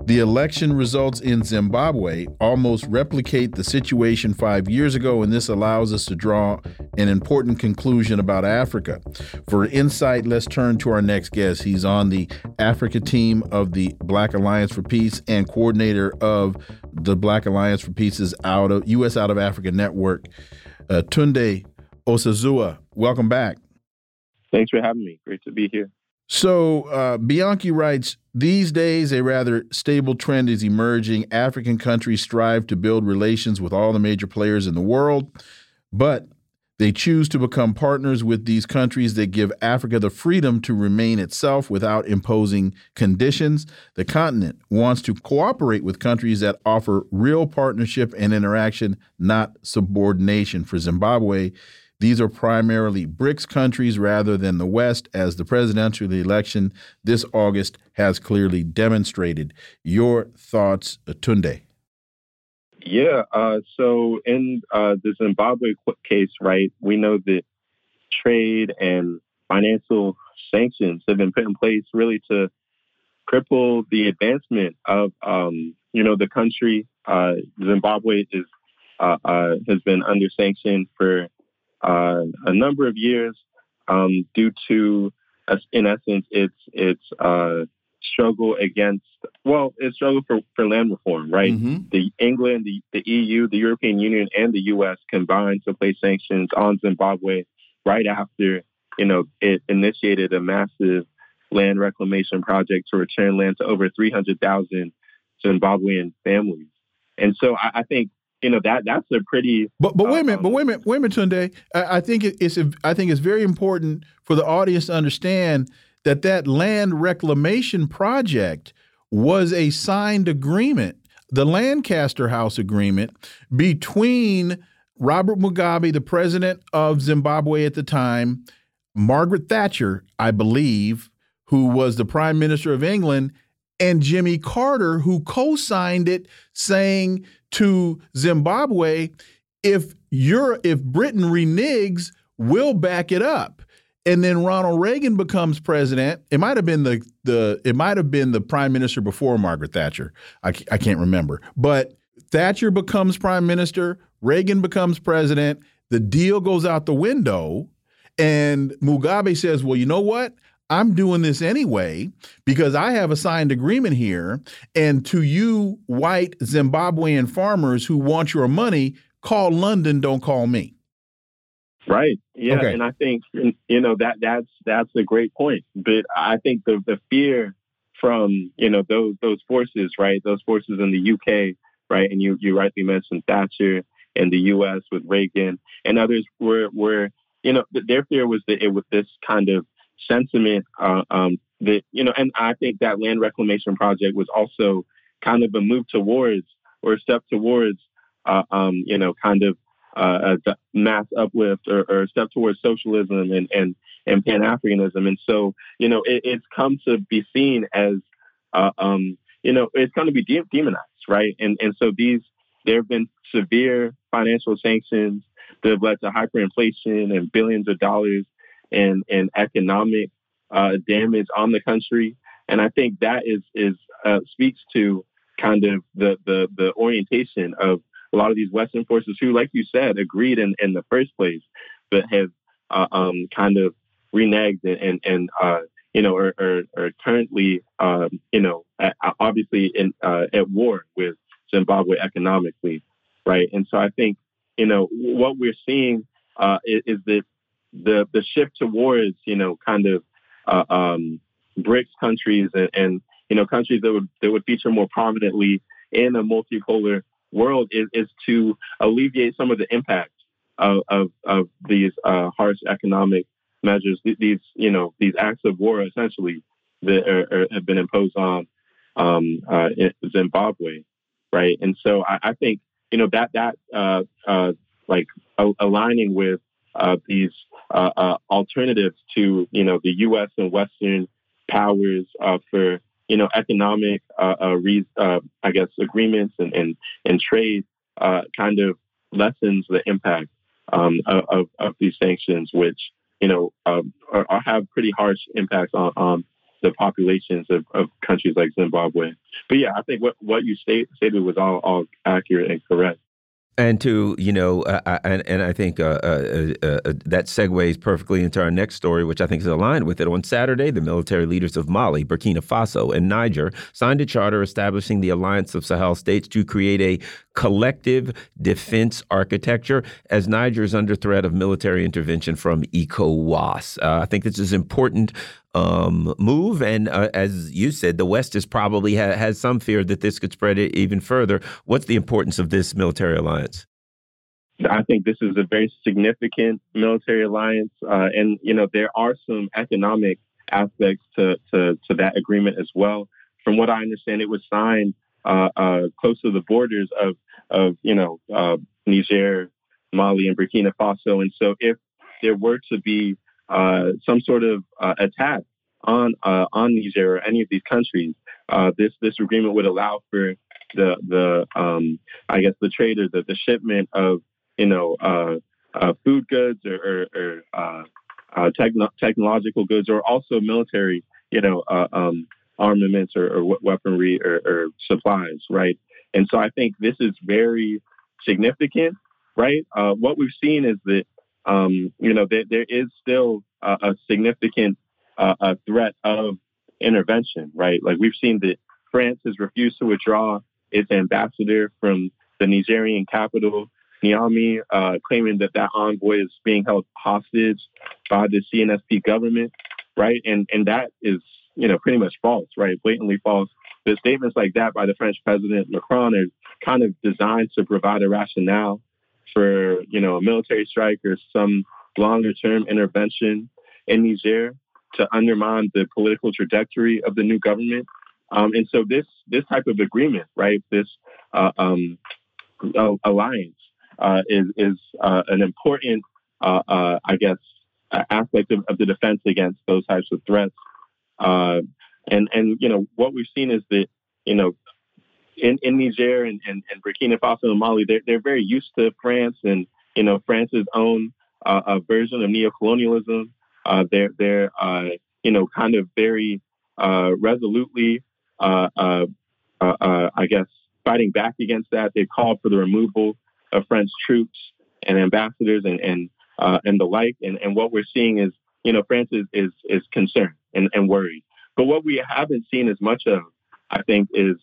The election results in Zimbabwe almost replicate the situation five years ago, and this allows us to draw an important conclusion about Africa. For insight, let's turn to our next guest. He's on the Africa team of the Black Alliance for Peace and coordinator of the Black Alliance for Peace's out of U.S. Out of Africa Network. Uh, Tunde Osazua, welcome back. Thanks for having me. Great to be here. So uh, Bianchi writes These days, a rather stable trend is emerging. African countries strive to build relations with all the major players in the world, but they choose to become partners with these countries that give Africa the freedom to remain itself without imposing conditions. The continent wants to cooperate with countries that offer real partnership and interaction, not subordination. For Zimbabwe, these are primarily BRICS countries rather than the West, as the presidential election this August has clearly demonstrated. Your thoughts, Tunde? Yeah, uh, so in uh, the Zimbabwe case, right, we know that trade and financial sanctions have been put in place really to cripple the advancement of, um, you know, the country. Uh, Zimbabwe is uh, uh, has been under sanction for uh, a number of years um, due to, in essence, its its uh, struggle against well, its struggle for, for land reform, right? Mm-hmm. The England, the, the EU, the European Union, and the U.S. combined to place sanctions on Zimbabwe right after you know it initiated a massive land reclamation project to return land to over 300,000 Zimbabwean families. And so I, I think you know that that's a pretty. But but wait a minute, but um, wait a minute, wait a minute, Tunde. I, I think it's I think it's very important for the audience to understand that that land reclamation project was a signed agreement, the Lancaster House agreement between Robert Mugabe, the president of Zimbabwe at the time, Margaret Thatcher, I believe, who was the prime minister of England, and Jimmy Carter, who co signed it, saying to Zimbabwe, if you're if Britain reneges, we'll back it up. And then Ronald Reagan becomes president. It might have been the the it might have been the prime minister before Margaret Thatcher. I, I can't remember. But Thatcher becomes prime minister, Reagan becomes president, the deal goes out the window, and Mugabe says, "Well, you know what? I'm doing this anyway because I have a signed agreement here. And to you, white Zimbabwean farmers who want your money, call London, don't call me. Right. Yeah. Okay. And I think you know that that's that's a great point. But I think the the fear from you know those those forces, right? Those forces in the UK, right? And you you rightly mentioned Thatcher and the U.S. with Reagan and others were were you know their fear was that it was this kind of sentiment uh, um, that you know, and I think that land reclamation project was also kind of a move towards or a step towards, uh, um, you know, kind of uh, a mass uplift or, or, a step towards socialism and and and Pan Africanism, and so you know, it, it's come to be seen as, uh, um, you know, it's going to be de- demonized, right? And and so these there have been severe financial sanctions that have led to hyperinflation and billions of dollars and and economic uh, damage on the country. And I think that is is uh, speaks to kind of the, the the orientation of a lot of these Western forces who, like you said, agreed in, in the first place, but have uh, um, kind of reneged and and, and uh, you know are, are, are currently um, you know obviously in uh, at war with Zimbabwe economically, right? And so I think you know what we're seeing uh, is, is that the the shift towards you know kind of uh, um, BRICS countries and, and, you know countries that would that would feature more prominently in a multipolar world is, is to alleviate some of the impact of of, of these uh, harsh economic measures, these you know these acts of war essentially that are, are, have been imposed on um, uh, Zimbabwe, right? And so I, I, think you know that that uh, uh like aligning with these uh, uh, alternatives to you know the U.S. and Western powers uh, for you know economic uh, uh, re- I guess agreements and and, and trade kind of lessens the impact um, of, of these sanctions, which you know um, are, are have pretty harsh impacts on, on the populations of, of, countries like Zimbabwe. But yeah, I think what, what you state, stated was all, all accurate and correct. And to you know, uh, and and I think uh, uh, uh, uh, that segues perfectly into our next story, which I think is aligned with it. On Saturday, the military leaders of Mali, Burkina Faso, and Niger signed a charter establishing the Alliance of Sahel states to create a collective defense architecture as Niger is under threat of military intervention from ECOWAS. Uh, I think this is important um, move. And uh, as you said, the West is probably ha has some fear that this could spread it even further. What's the importance of this military alliance? I think this is a very significant military alliance, uh, and you know there are some economic aspects to, to, to that agreement as well. From what I understand, it was signed uh, uh, close to the borders of of you know uh, Niger, Mali, and Burkina Faso, and so if there were to be some sort of uh, attack on uh, on Niger or any of these countries, uh, this this agreement would allow for the the um, I guess the trade or the, the shipment of you know uh, uh, food goods or, or, or techno- technological goods or also military you know um, armaments or, or weaponry or, or, supplies, right? And so I think this is very significant, right? what we've seen is that um, you know, there, there is still a, a significant uh, a threat of intervention, right? Like we've seen that France has refused to withdraw its ambassador from the Nigerian capital, Niamey, uh, claiming that that envoy is being held hostage by the CNSP government, right? And and that is, you know, pretty much false, right? Blatantly false. The statements like that by the French President Macron are kind of designed to provide a rationale for you know a military strike or some longer term intervention in Niger to undermine the political trajectory of the new government. Um, and so this this type of agreement, right, this uh, um, alliance uh, is is uh, an important, uh, uh, I guess, aspect of, of, the defense against those types of threats. Uh, and and you know what we've seen is that you know in, in Niger and, and, and, Burkina Faso and Mali, they're, they're very used to France and, you know, France's own uh, version of neocolonialism. Uh, they're, they're uh, you know, kind of very uh, resolutely, uh, uh, I guess, fighting back against that. They've called for the removal of French troops and ambassadors and, and, and the like. And, and what we're seeing is, you know, France is, is, is concerned and, and worried. But what we haven't seen as much of, I think, is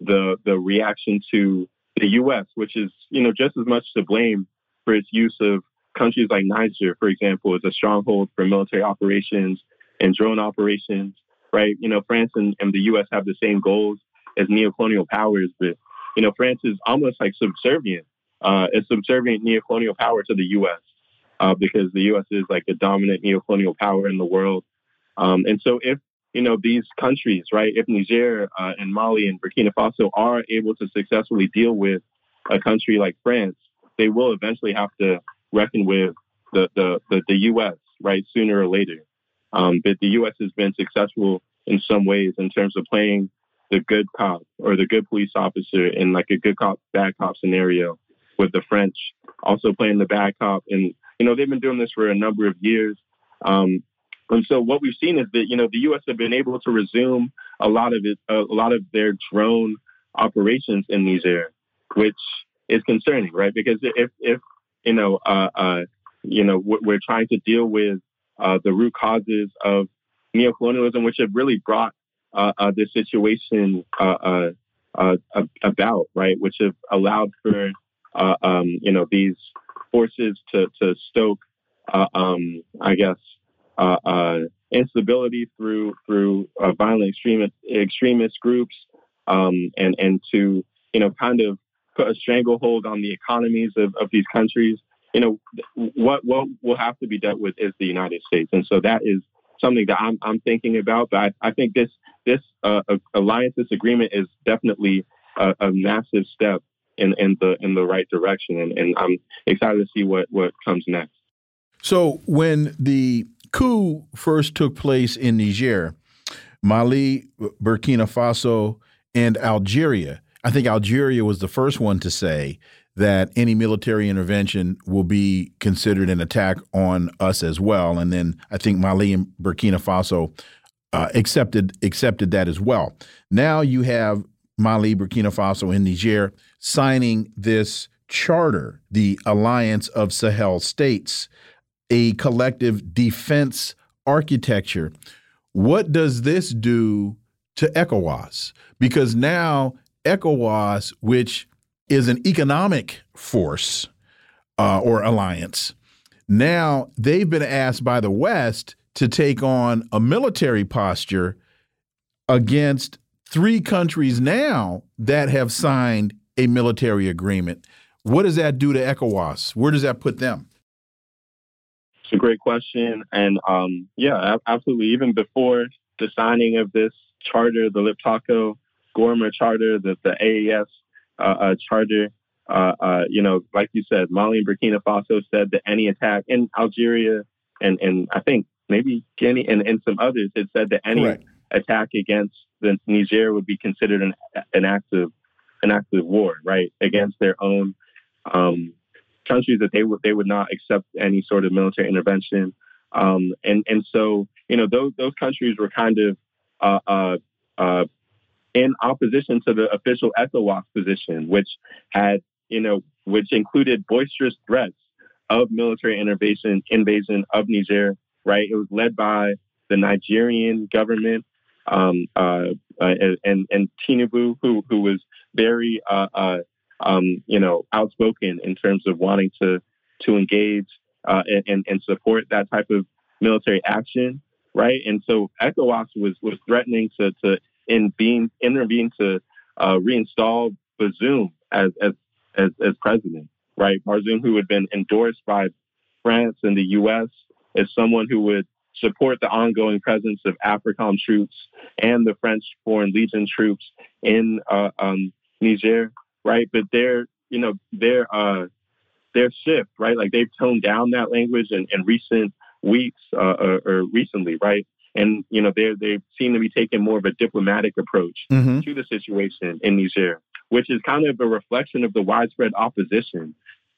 the the reaction to the U.S., which is you know just as much to blame for its use of countries like Niger, for example, as a stronghold for military operations and drone operations. Right? You know, France and, and the U.S. have the same goals as neocolonial powers, but you know, France is almost like subservient, uh, a subservient neocolonial power to the U.S. Uh, because the U.S. is like the dominant neocolonial power in the world. Um, and so, if you know, these countries, right? If Niger uh, and Mali and Burkina Faso are able to successfully deal with a country like France, they will eventually have to reckon with the the the, the U.S. right sooner or later. Um, but the U.S. has been successful in some ways in terms of playing the good cop or the good police officer in like a good cop bad cop scenario with the French also playing the bad cop and you know they've been doing this for a number of years um, and so what we've seen is that you know the U.S. have been able to resume a lot of it, a lot of their drone operations in Niger, which is concerning, right? Because if if you know uh, uh, you know we're trying to deal with uh, the root causes of neocolonialism, which have really brought uh, uh, this situation uh, about, right? Which have allowed for um, you know these forces to to stoke, um, I guess, instability through through uh, violent extremist extremist groups, um, and and to you know kind of put a stranglehold on the economies of, of these countries. You know what what will have to be dealt with is the United States, and so that is something that I'm I'm thinking about. But I, I think this this uh, alliance, this agreement, is definitely a, a, massive step in, in the in the right direction, and, and I'm excited to see what what comes next. So when the coup first took place in Niger, Mali, Burkina Faso, and Algeria. I think Algeria was the first one to say that any military intervention will be considered an attack on us as well. And then I think Mali and Burkina Faso uh, accepted accepted that as well. Now you have Mali, Burkina Faso, and Niger signing this charter the Alliance of Sahel States, a collective defense architecture. What does this do to ECOWAS? Because now ECOWAS, which is an economic force uh, or alliance, now they've been asked by the West to take on a military posture against three countries now that have signed a military agreement. What does that do to ECOWAS? Where does that put them? It's a great question. And um, yeah, absolutely. Even before the signing of this charter, the Liptako Gourma Charter, the, the AES uh, uh, Charter, uh, uh, you know, like you said, Mali and Burkina Faso said that any attack in Algeria and, and I think maybe Guinea and, and some others had said that any Correct. attack against the Niger would be considered an, an act of an act of war, right, against their own um, countries that they would they would not accept any sort of military intervention. Um, and and so you know those those countries were kind of uh, uh, uh, in opposition to the official ECOWAS position, which had you know which included boisterous threats of military intervention invasion of Niger. Right, it was led by the Nigerian government um, uh, uh, and and Tinubu, who who was very uh, um, you know, outspoken in terms of wanting to to engage uh, and, and support that type of military action, right? And so ECOWAS was was threatening to to in being intervene to uh, reinstall Bazoum as, as as as president, right? Bazoum, who had been endorsed by France and the U.S. as someone who would support the ongoing presence of AFRICOM troops and the French Foreign Legion troops in uh, um, Niger right? But their, you know, their uh, their shift, right? Like they've toned down that language in, in recent weeks uh, or, or, recently, right? And you know, they they seem to be taking more of a diplomatic approach mm-hmm. to the situation in Niger, which is kind of a reflection of the widespread opposition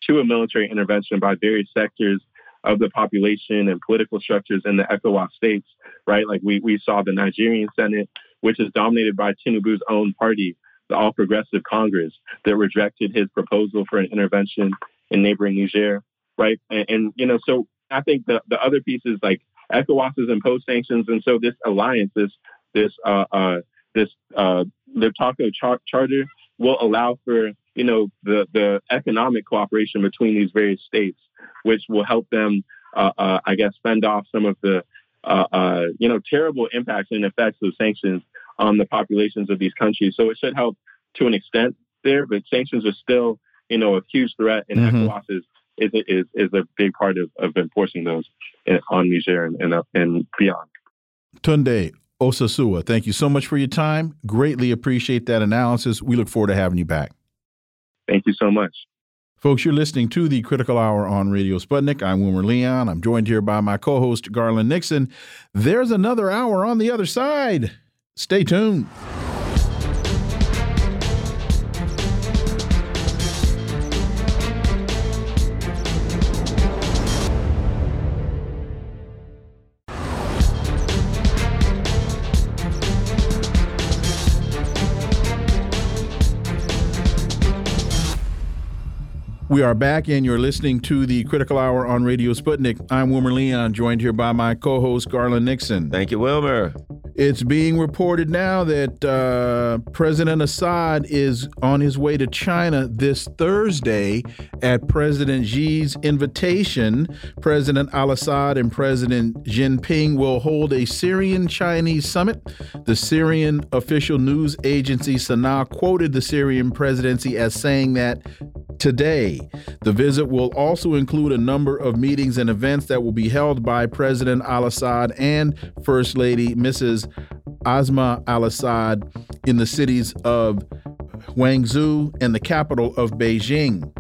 to a military intervention by various sectors of the population and political structures in the ECOWAS states, right? Like we, we saw the Nigerian Senate, which is dominated by Tinubu's own party, the All Progressive Congress that rejected his proposal for an intervention in neighboring Niger, right? And, and you know, so I think the, the other piece is like ECOWAS has imposed sanctions, and so this alliance, this this uh, uh, this uh, Liptako char- charter will allow for you know the the economic cooperation between these various states, which will help them, uh, uh, I guess, fend off some of the uh, uh, you know terrible impacts and effects of sanctions on the populations of these countries. So it should help to an extent there, but sanctions are still, you know, a huge threat, and mm-hmm. ECOWAS is, is, is, is a big part of, of enforcing those on Niger and, and, and beyond. Tunde Osazua, thank you so much for your time. Greatly appreciate that analysis. We look forward to having you back. Thank you so much. Folks, you're listening to the Critical Hour on Radio Sputnik. I'm Wilmer Leon. I'm joined here by my co host, Garland Nixon. There's another hour on the other side. Stay tuned. We are back, and you're listening to the Critical Hour on Radio Sputnik. I'm Wilmer Leon, joined here by my co host, Garland Nixon. Thank you, Wilmer. It's being reported now that uh, President Assad is on his way to China this Thursday at President Xi's invitation. President al Assad and President Jinping will hold a Syrian Chinese summit. The Syrian official news agency Sana quoted the Syrian presidency as saying that today. The visit will also include a number of meetings and events that will be held by President al Assad and First Lady Mrs. Asma al Assad in the cities of Guangzhou and the capital of Beijing.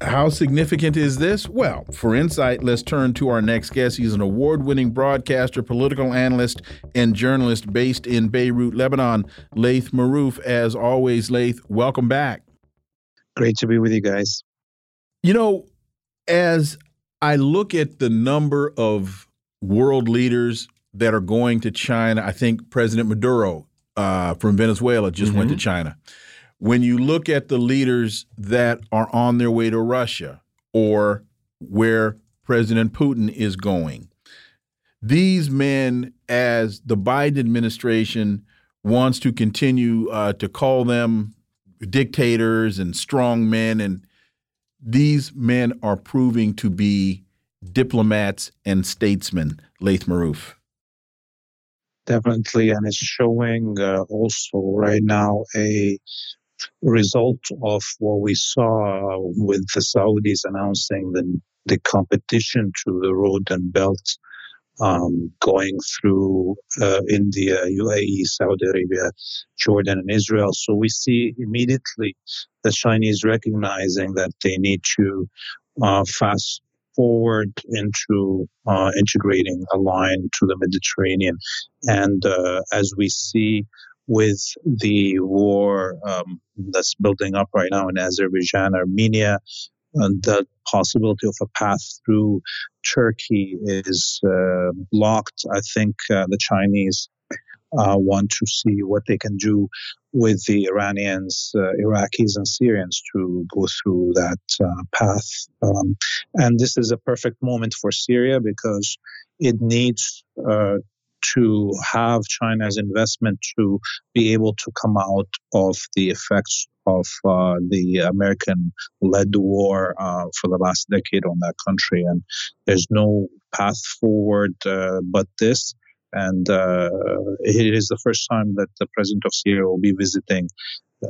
How significant is this? Well, for insight, let's turn to our next guest. He's an award winning broadcaster, political analyst, and journalist based in Beirut, Lebanon. Laith Marouf, as always, Laith, welcome back. Great to be with you guys. You know, as I look at the number of world leaders that are going to China, I think President Maduro uh, from Venezuela just mm -hmm. went to mm-hmm. China. when you look at the leaders that are on their way to Russia or where President Putin is going, these men, as the Biden administration wants to continue uh, to call them dictators and strong men, and these men are proving to be diplomats and statesmen, Laith Marouf. Definitely, and it's showing uh, also right now a result of what we saw with the Saudis announcing the, the competition to the road and belt um, going through uh, India, UAE, Saudi Arabia, Jordan, and Israel. So we see immediately the Chinese recognizing that they need to uh, fast forward into uh, integrating a line to the Mediterranean. And uh, as we see with the war um, that's building up right now in Azerbaijan, Armenia, and the possibility of a path through Turkey is uh, blocked. I think uh, the Chinese uh, want to see what they can do with the Iranians, uh, Iraqis, and Syrians to go through that uh, path. Um, and this is a perfect moment for Syria because it needs uh, to have China's investment to be able to come out of the effects of uh, the American led war uh, for the last decade on that country. And there's no path forward uh, but this. And uh, it is the first time that the president of Syria will be visiting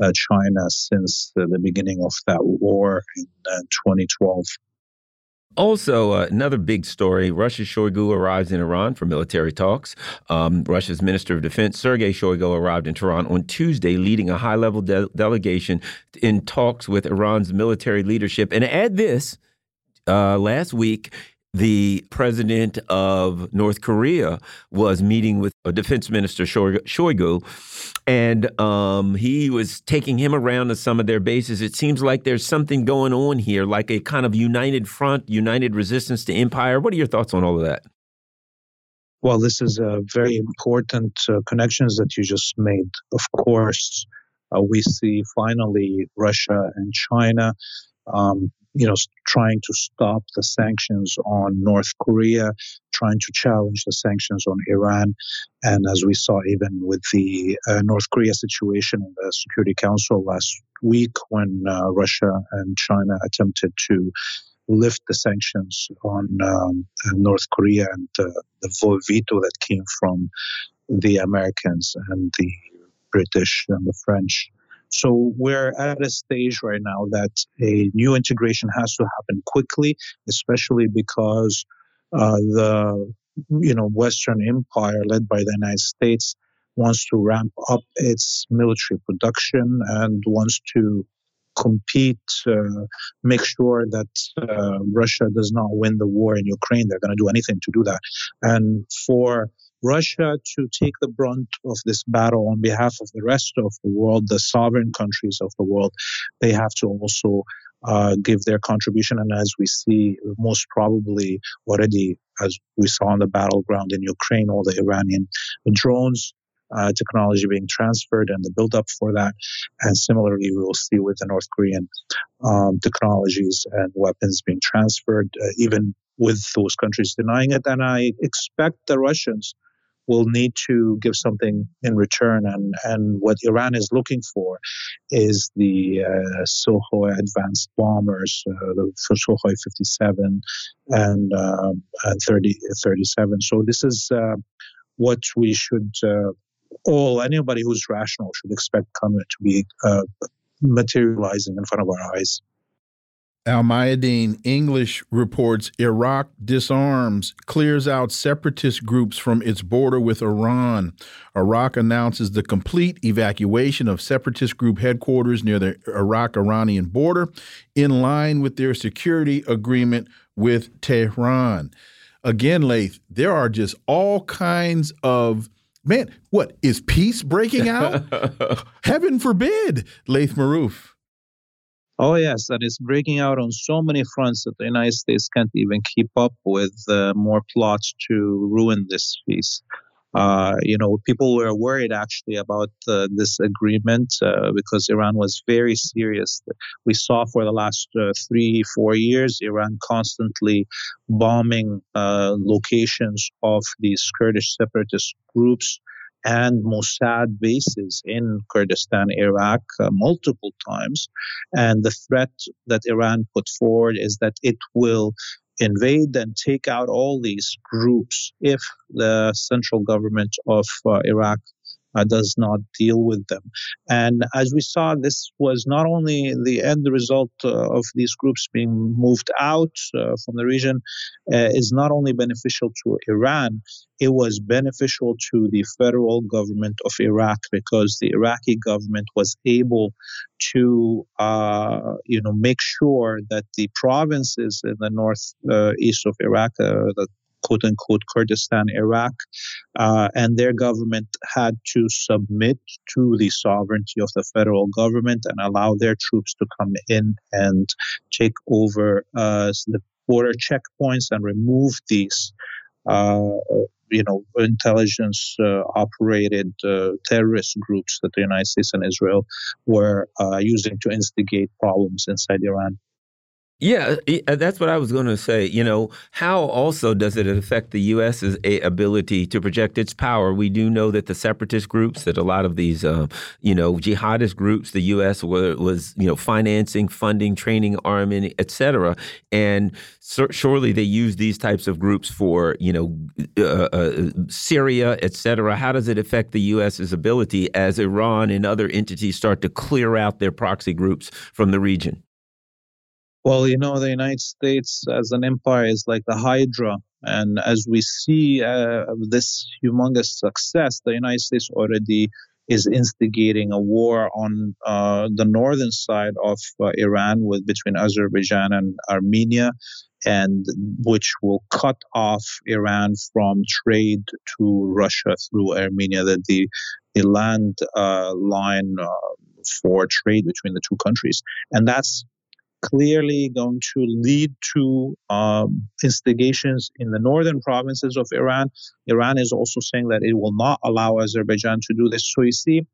uh, China since the beginning of that war in 2012. Also, uh, another big story Russia's Shoigu arrives in Iran for military talks. Um, Russia's Minister of Defense, Sergei Shoigu, arrived in Tehran on Tuesday, leading a high level de delegation in talks with Iran's military leadership. And add this uh, last week, the president of North Korea was meeting with a defense minister, Shoigu, and um, he was taking him around to some of their bases. It seems like there's something going on here, like a kind of united front, united resistance to empire. What are your thoughts on all of that? Well, this is a very important uh, connections that you just made. Of course, uh, we see finally Russia and China um, you know, trying to stop the sanctions on North Korea, trying to challenge the sanctions on Iran. And as we saw even with the uh, North Korea situation in the Security Council last week, when uh, Russia and China attempted to lift the sanctions on um, North Korea and uh, the veto that came from the Americans and the British and the French. So we're at a stage right now that a new integration has to happen quickly, especially because uh, the you know Western Empire led by the United States wants to ramp up its military production and wants to compete, uh, make sure that uh, Russia does not win the war in Ukraine. They're going to do anything to do that. And for Russia to take the brunt of this battle on behalf of the rest of the world, the sovereign countries of the world, they have to also uh, give their contribution. And as we see, most probably already, as we saw on the battleground in Ukraine, all the Iranian drones. Uh, technology being transferred and the build-up for that, and similarly, we will see with the North Korean um, technologies and weapons being transferred, uh, even with those countries denying it. And I expect the Russians will need to give something in return. And, and what Iran is looking for is the uh, advanced bombers, uh, the Sukhoi 57 and, uh, and 30, 37. So this is uh, what we should uh, all, anybody who's rational should expect coming to be uh, materializing in front of our eyes. Al Mayadeen English reports Iraq disarms, clears out separatist groups from its border with Iran. Iraq announces the complete evacuation of separatist group headquarters near the Iraq Iranian border, in line with their security agreement with Tehran. Again, Laith, there are just all kinds of man. What is peace breaking out? Heaven forbid, Laith Marouf. Oh, yes, that is breaking out on so many fronts that the United States can't even keep up with uh, more plots to ruin this peace. Uh, you know, people were worried actually about uh, this agreement uh, because Iran was very serious. We saw for the last uh, three, four years, Iran constantly bombing uh, locations of these Kurdish separatist groups and Mossad bases in Kurdistan, Iraq, uh, multiple times. And the threat that Iran put forward is that it will invade and take out all these groups if the central government of uh, Iraq uh, does not deal with them. And as we saw, this was not only the end result uh, of these groups being moved out uh, from the region, uh, is not only beneficial to Iran, it was beneficial to the federal government of Iraq because the Iraqi government was able to, uh, you know, make sure that the provinces in the north uh, east of Iraq, the quote unquote Kurdistan, Iraq, uh, and their government had to submit to the sovereignty of the federal government and allow their troops to come in and take over uh, the border checkpoints and remove these. Uh, you know, intelligence uh, operated uh, terrorist groups that the United States and Israel were uh, using to instigate problems inside Iran. Yeah, uh, that's what I was going to say. You know, how also does it affect the U.S.'s ability to project its power? We do know that the separatist groups, that a lot of these, uh, you know, jihadist groups, the U.S. Was, you know, financing, funding, training, arming, etc. And surely they use these types of groups for, you know, uh, uh, Syria, etc. How does it affect the U.S.'s ability as Iran and other entities start to clear out their proxy groups from the region? Well, you know, the United States as an empire is like the Hydra. And as we see uh, this humongous success, the United States already is instigating a war on uh, the northern side of uh, Iran with between Azerbaijan and Armenia, and which will cut off Iran from trade to Russia through Armenia. That the the land uh, line uh, for trade between the two countries, and that's clearly going to lead to um, instigations in the northern provinces of Iran. Iran is also saying that it will not allow Azerbaijan to do this. So you see,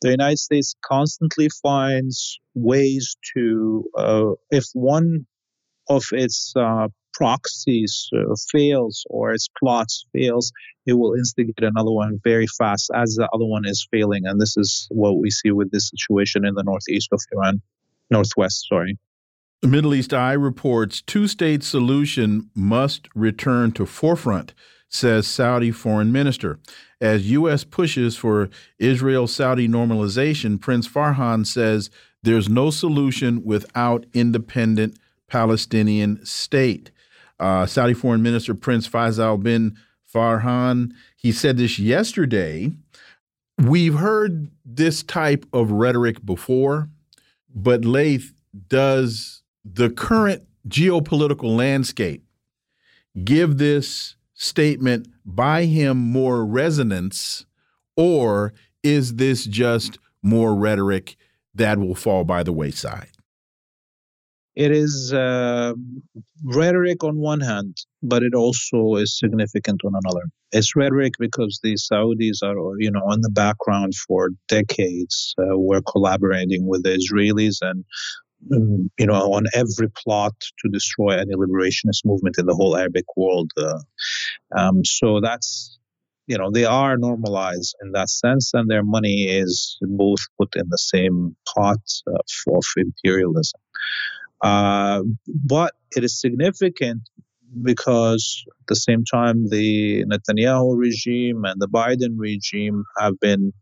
the United States constantly finds ways to, uh, if one of its uh, proxies uh, fails or its plots fails, it will instigate another one very fast as the other one is failing. And this is what we see with this situation in the northeast of Iran, northwest, sorry. The Middle East Eye reports two state solution must return to forefront, says Saudi foreign minister. As U.S. pushes for Israel Saudi normalization, Prince Farhan says there's no solution without independent Palestinian state. Uh, Saudi foreign minister Prince Faisal bin Farhan, he said this yesterday. We've heard this type of rhetoric before, but Laith does the current geopolitical landscape give this statement by him more resonance, or is this just more rhetoric that will fall by the wayside? It is uh, rhetoric on one hand, but it also is significant on another. It's rhetoric because the Saudis are, you know, in the background for decades. Uh, we're collaborating with the Israelis, and you know, on every plot to destroy any liberationist movement in the whole Arabic world. Uh, um, so that's, you know, they are normalized in that sense, and their money is both put in the same pot uh, of imperialism. Uh, but it is significant because at the same time, the Netanyahu regime and the Biden regime have been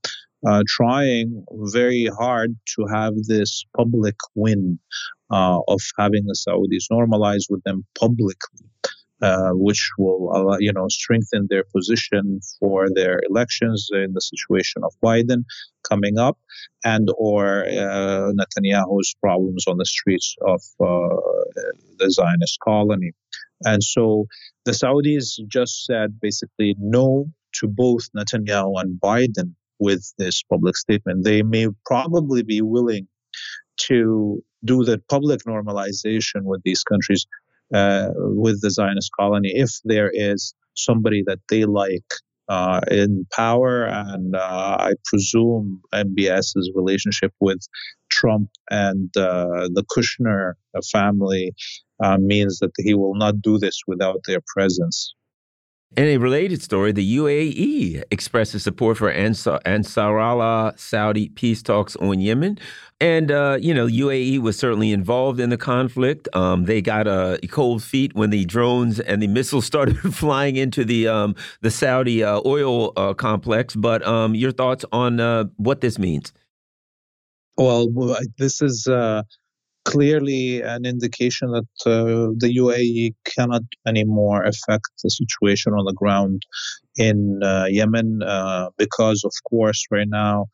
uh, trying very hard to have this public win uh, of having the Saudis normalize with them publicly. Uh, which will, allow, you know, strengthen their position for their elections in the situation of Biden coming up, and or uh, Netanyahu's problems on the streets of uh, the Zionist colony. And so the Saudis just said basically no to both Netanyahu and Biden with this public statement. They may probably be willing to do the public normalization with these countries, uh, with the Zionist colony, if there is somebody that they like uh, in power, and uh, I presume MBS's relationship with Trump and uh, the Kushner family uh, means that he will not do this without their presence. In a related story, the UAE expresses support for Ansar, Ansarallah Saudi peace talks on Yemen. And, uh, you know, UAE was certainly involved in the conflict. Um, they got uh, cold feet when the drones and the missiles started flying into the um, the Saudi uh, oil uh, complex. But um, your thoughts on uh, what this means? Well, this is uh, clearly an indication that uh, the UAE cannot anymore affect the situation on the ground in uh, Yemen uh, because, of course, right now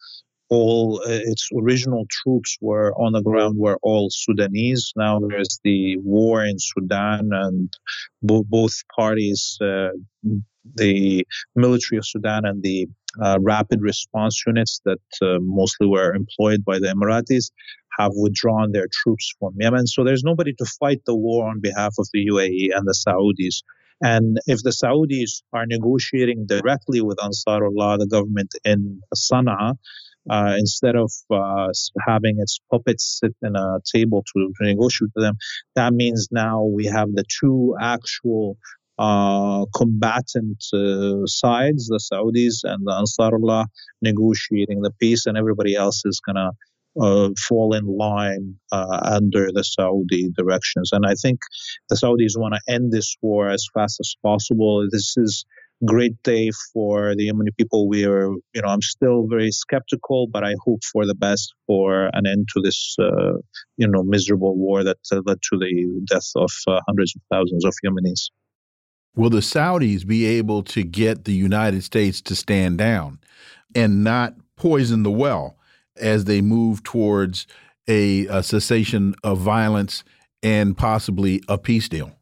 all uh, its original troops were on the ground were all Sudanese. Now there's the war in Sudan, and bo- both parties, uh, the military of Sudan and the uh, rapid response units that uh, mostly were employed by the Emiratis have withdrawn their troops from Yemen. So there's nobody to fight the war on behalf of the UAE and the Saudis. And if the Saudis are negotiating directly with Ansarullah, the government in Sana'a, uh, instead of uh, having its puppets sit in a table to, to negotiate with them, that means now we have the two actual uh, combatant uh, sides, the Saudis and the Ansarullah, negotiating the peace, and everybody else is going to uh, fall in line uh, under the Saudi directions. And I think the Saudis want to end this war as fast as possible. This is great day for the Yemeni people. We are, you know, I'm still very skeptical, but I hope for the best for an end to this, uh, you know, miserable war that uh, led to the death of uh, hundreds of thousands of Yemenis. Will the Saudis be able to get the United States to stand down and not poison the well as they move towards a, a cessation of violence and possibly a peace deal?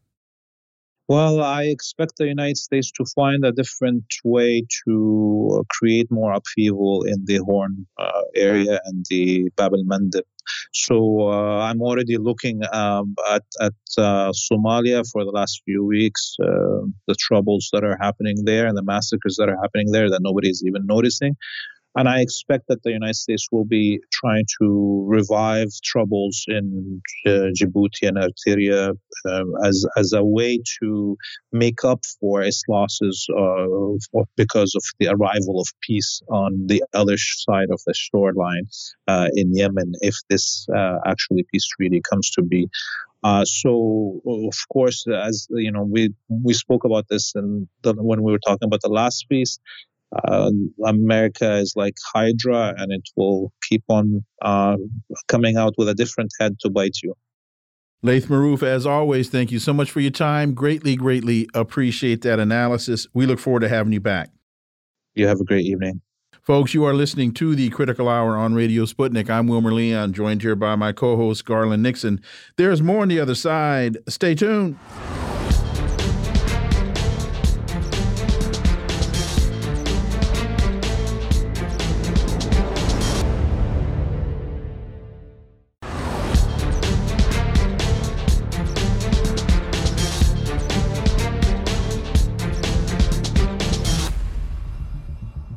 Well, I expect the United States to find a different way to uh, create more upheaval in the Horn uh, area and the Bab el Mandeb. So uh, I'm already looking um, at, at uh, Somalia for the last few weeks, uh, the troubles that are happening there and the massacres that are happening there that nobody is even noticing. And I expect that the United States will be trying to revive troubles in uh, Djibouti and Eritrea uh, as, as a way to make up for its losses uh, because of the arrival of peace on the other side of the shoreline uh, in Yemen, if this uh, actually peace treaty comes to be. Uh, so, of course, as you know, we we spoke about this and when we were talking about the last piece uh, America is like Hydra and it will keep on uh, coming out with a different head to bite you. Laith Marouf, as always, thank you so much for your time. Greatly, greatly appreciate that analysis. We look forward to having you back. You have a great evening. Folks, you are listening to the Critical Hour on Radio Sputnik. I'm Wilmer Leon, joined here by my co host, Garland Nixon. There's more on the other side. Stay tuned.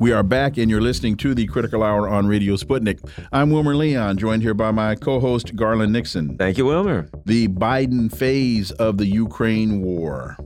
We are back, and you're listening to the Critical Hour on Radio Sputnik. I'm Wilmer Leon, joined here by my co host, Garland Nixon. Thank you, Wilmer. The Biden phase of the Ukraine war.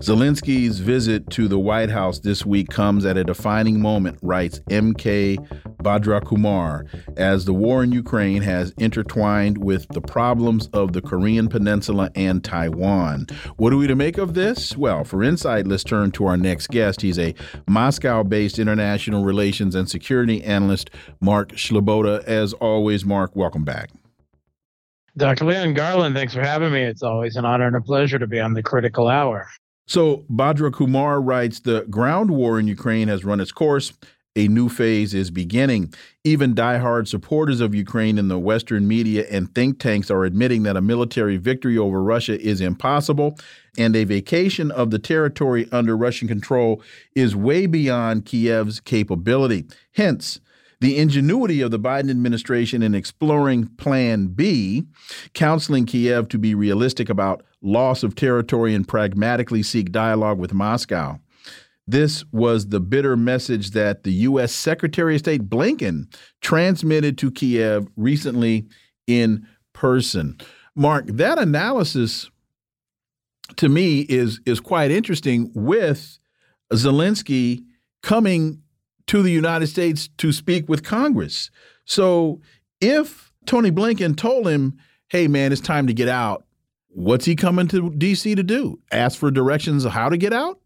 Zelensky's visit to the White House this week comes at a defining moment, writes MK Bhadrakumar, as the war in Ukraine has intertwined with the problems of the Korean Peninsula and Taiwan. What are we to make of this? Well, for insight, let's turn to our next guest. He's a Moscow based international relations and security analyst, Mark Sleboda. As always, Mark, welcome back. Dr. Leon Garland, thanks for having me. It's always an honor and a pleasure to be on the critical hour. So, Bhadrakumar writes The ground war in Ukraine has run its course a new phase is beginning. Even diehard supporters of Ukraine in the Western media and think tanks are admitting that a military victory over Russia is impossible, and a vacation of the territory under Russian control is way beyond Kiev's capability. Hence, the ingenuity of the Biden administration in exploring Plan B, counseling Kiev to be realistic about loss of territory and pragmatically seek dialogue with Moscow. This was the bitter message that the U.S. Secretary of State Blinken transmitted to Kiev recently in person. Mark, that analysis to me is is quite interesting with Zelensky coming to the United States to speak with Congress. So if Tony Blinken told him, "Hey man, it's time to get out." What's he coming to DC to do? Ask for directions of how to get out?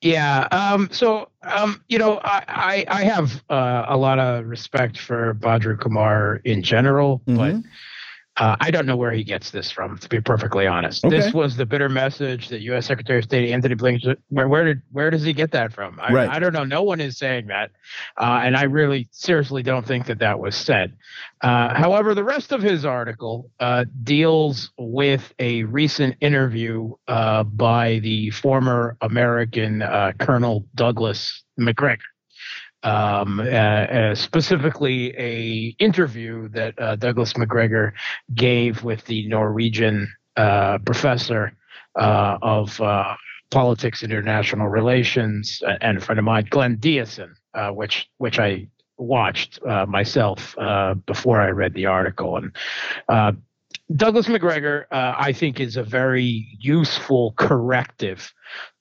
Yeah. Um, so, um, you know, I, I, I have uh, a lot of respect for Bhadrakumar in general, mm -hmm. but mm-hmm. Uh, I don't know where he gets this from, to be perfectly honest. Okay. This was the bitter message that U.S. Secretary of State Antony Blinken. Where, where did where does he get that from? I, right. I don't know. No one is saying that, uh, and I really seriously don't think that that was said. Uh, however, the rest of his article uh, deals with a recent interview uh, by the former American uh, Colonel Douglas Macgregor um, uh, uh, specifically a interview that uh, Douglas Macgregor gave with the Norwegian uh, professor uh, of uh, politics and international relations and a friend of mine, Glenn Diesen, which which I watched myself before I read the article. And Douglas Macgregor, uh, I think, is a very useful corrective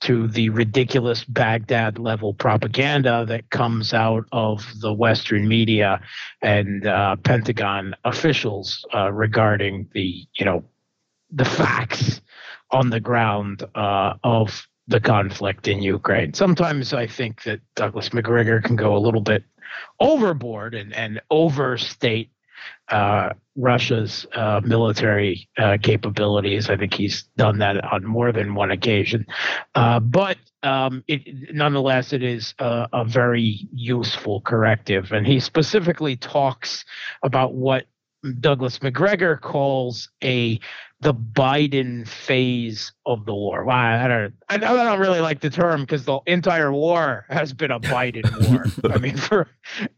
to the ridiculous Baghdad level propaganda that comes out of the Western media and uh, Pentagon officials uh, regarding the, you know, the facts on the ground uh, of the conflict in Ukraine. Sometimes I think that Douglas Macgregor can go a little bit overboard and, and overstate Russia's uh, military uh, capabilities. I think he's done that on more than one occasion. Uh, but um, it, nonetheless, it is a, a, very useful corrective. And he specifically talks about what Douglas Macgregor calls a the Biden phase of the war. Well, I don't, I don't really like the term because the entire war has been a Biden war. I mean, for,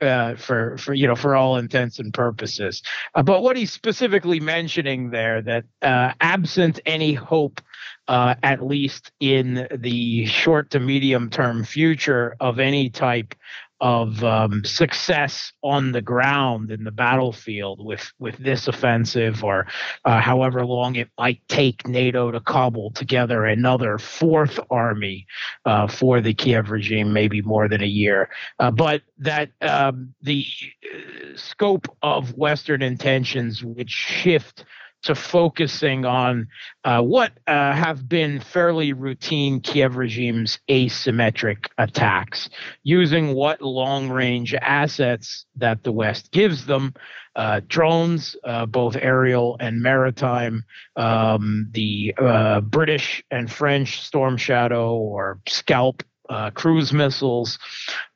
uh, for, for you know, for all intents and purposes. Uh, but what he's specifically mentioning there that uh, absent any hope uh, at least in the short to medium term future of any type of um, success on the ground in the battlefield with with this offensive or uh, however long it might take NATO to cobble together another fourth army uh, for the Kiev regime, maybe more than a year. Uh, but that um, the uh, scope of Western intentions would shift to focusing on uh, what uh, have been fairly routine Kiev regime's asymmetric attacks, using what long range assets that the West gives them uh, drones, uh, both aerial and maritime, um, the uh, British and French Storm Shadow or Scalp uh, cruise missiles,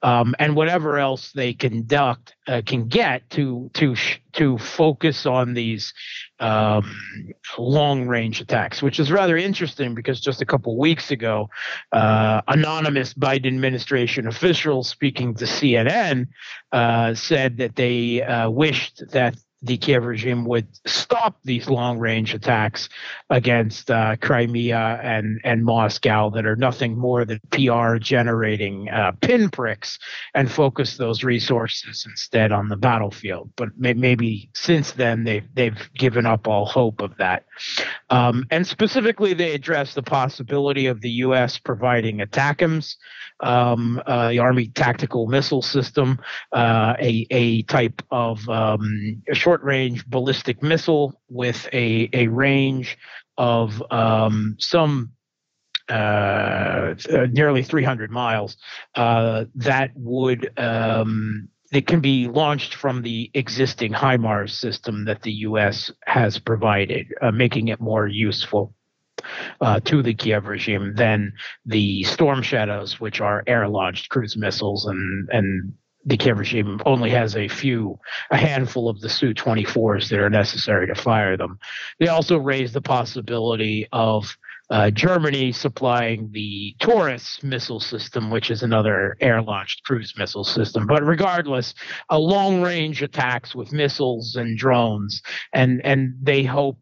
um, and whatever else they conduct uh, can get to to to focus on these um, long range attacks, which is rather interesting because just a couple weeks ago, uh, anonymous Biden administration officials speaking to CNN uh, said that they uh, wished that the Kiev regime would stop these long range attacks against uh, Crimea and, and Moscow that are nothing more than PR generating uh, pinpricks and focus those resources instead on the battlefield. But may, maybe since then they've, they've given up all hope of that. Um, and specifically, they address the possibility of the U.S. providing ATACMS um, uh, the Army Tactical Missile System, uh, a, a type of um, short range ballistic missile with a, a range of um, some uh, nearly 300 miles uh, that would um, it can be launched from the existing HIMARS system that the U.S. has provided, uh, making it more useful uh, to the Kiev regime than the Storm Shadows, which are air launched cruise missiles, and and the Kiev regime only has a few, a handful of the Su 24s that are necessary to fire them. They also raise the possibility of uh, Germany supplying the Taurus missile system, which is another air launched cruise missile system. But regardless, a long range attacks with missiles and drones, and, and they hope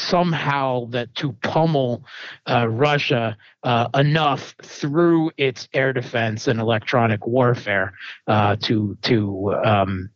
somehow that to pummel uh, Russia uh, enough through its air defense and electronic warfare uh, to to um,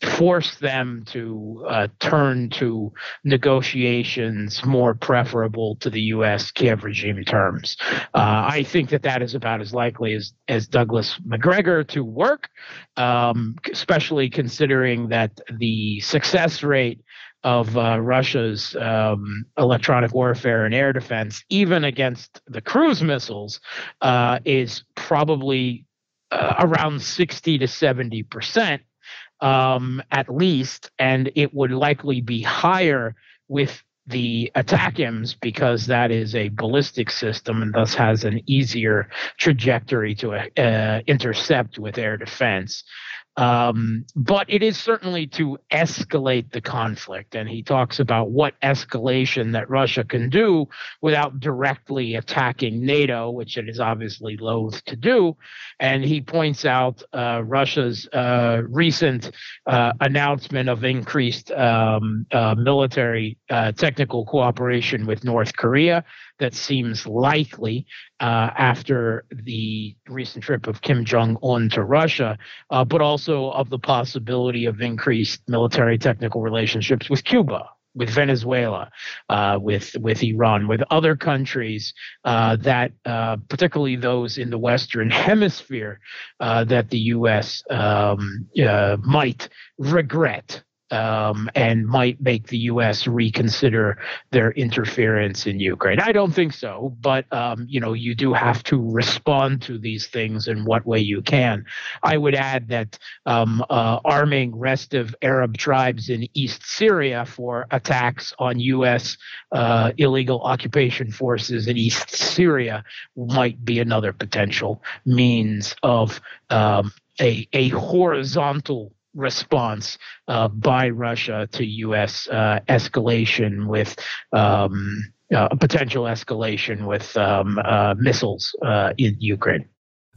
force them to uh, turn to negotiations more preferable to the U.S. Kiev regime terms. Uh, I think that that is about as likely as as Douglas Macgregor to work, um, especially considering that the success rate of uh, Russia's um, electronic warfare and air defense, even against the cruise missiles, uh, is probably uh, around 60 to 70 percent um, at least, and it would likely be higher with the ATACMS because that is a ballistic system and thus has an easier trajectory to uh, intercept with air defense. Um, but it is certainly to escalate the conflict. And he talks about what escalation that Russia can do without directly attacking NATO, which it is obviously loath to do. And he points out uh, Russia's uh, recent uh, announcement of increased um, uh, military uh, technical cooperation with North Korea that seems likely uh, after the recent trip of Kim Jong un to Russia, uh, but also of the possibility of increased military technical relationships with Cuba. With Venezuela, uh, with with Iran, with other countries uh, that, uh, particularly those in the Western Hemisphere, uh, that the U.S. Um, might regret um, and might make the U.S. reconsider their interference in Ukraine. I don't think so, but um, you know, you do have to respond to these things in what way you can. I would add that um, uh, arming Arab tribes in East Syria for attacks on U.S. Uh, illegal occupation forces in East Syria might be another potential means of um, a, a horizontal response uh, by Russia to U.S. Uh, escalation with um, uh, potential escalation with um, uh, missiles uh, in Ukraine.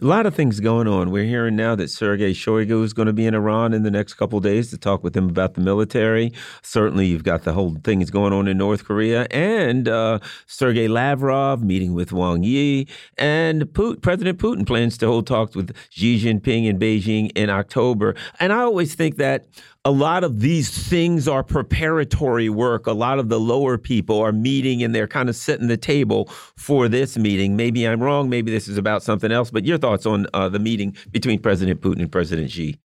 A lot of things going on. We're hearing now that Sergei Shoigu is going to be in Iran in the next couple days to talk with him about the military. Certainly, you've got the whole things going on in North Korea, and uh, Sergei Lavrov meeting with Wang Yi, and President Putin plans to hold talks with Xi Jinping in Beijing in October. And I always think that a lot of these things are preparatory work. A lot of the lower people are meeting and they're kind of setting the table for this meeting. Maybe I'm wrong. Maybe this is about something else. But your thoughts on uh, the meeting between President Putin and President Xi?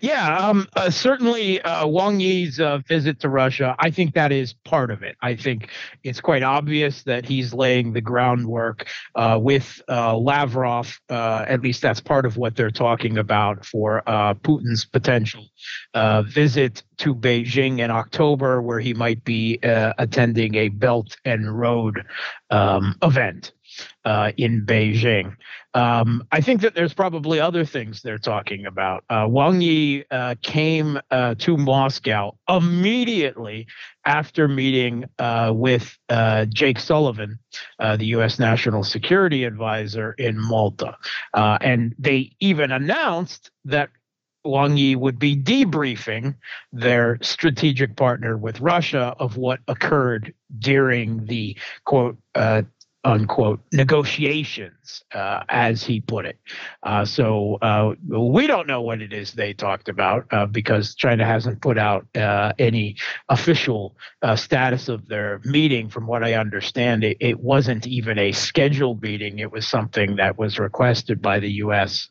Yeah, um, uh, certainly uh, Wang Yi's uh, visit to Russia, I think that is part of it. I think it's quite obvious that he's laying the groundwork uh, with uh, Lavrov. Uh, at least that's part of what they're talking about for Putin's potential visit to Beijing in October, where he might be attending a Belt and Road um, event uh, in Beijing. Um, I think that there's probably other things they're talking about. Uh, Wang Yi uh, came uh, to Moscow immediately after meeting uh, with uh, Jake Sullivan, the U.S. National Security Advisor in Malta. and they even announced that Wang Yi would be debriefing their strategic partner with Russia of what occurred during the quote uh, unquote negotiations, uh, as he put it. Uh, so uh, we don't know what it is they talked about uh, because China hasn't put out uh, any official uh, status of their meeting. From what I understand, it, it, wasn't even a scheduled meeting. It was something that was requested by the U.S.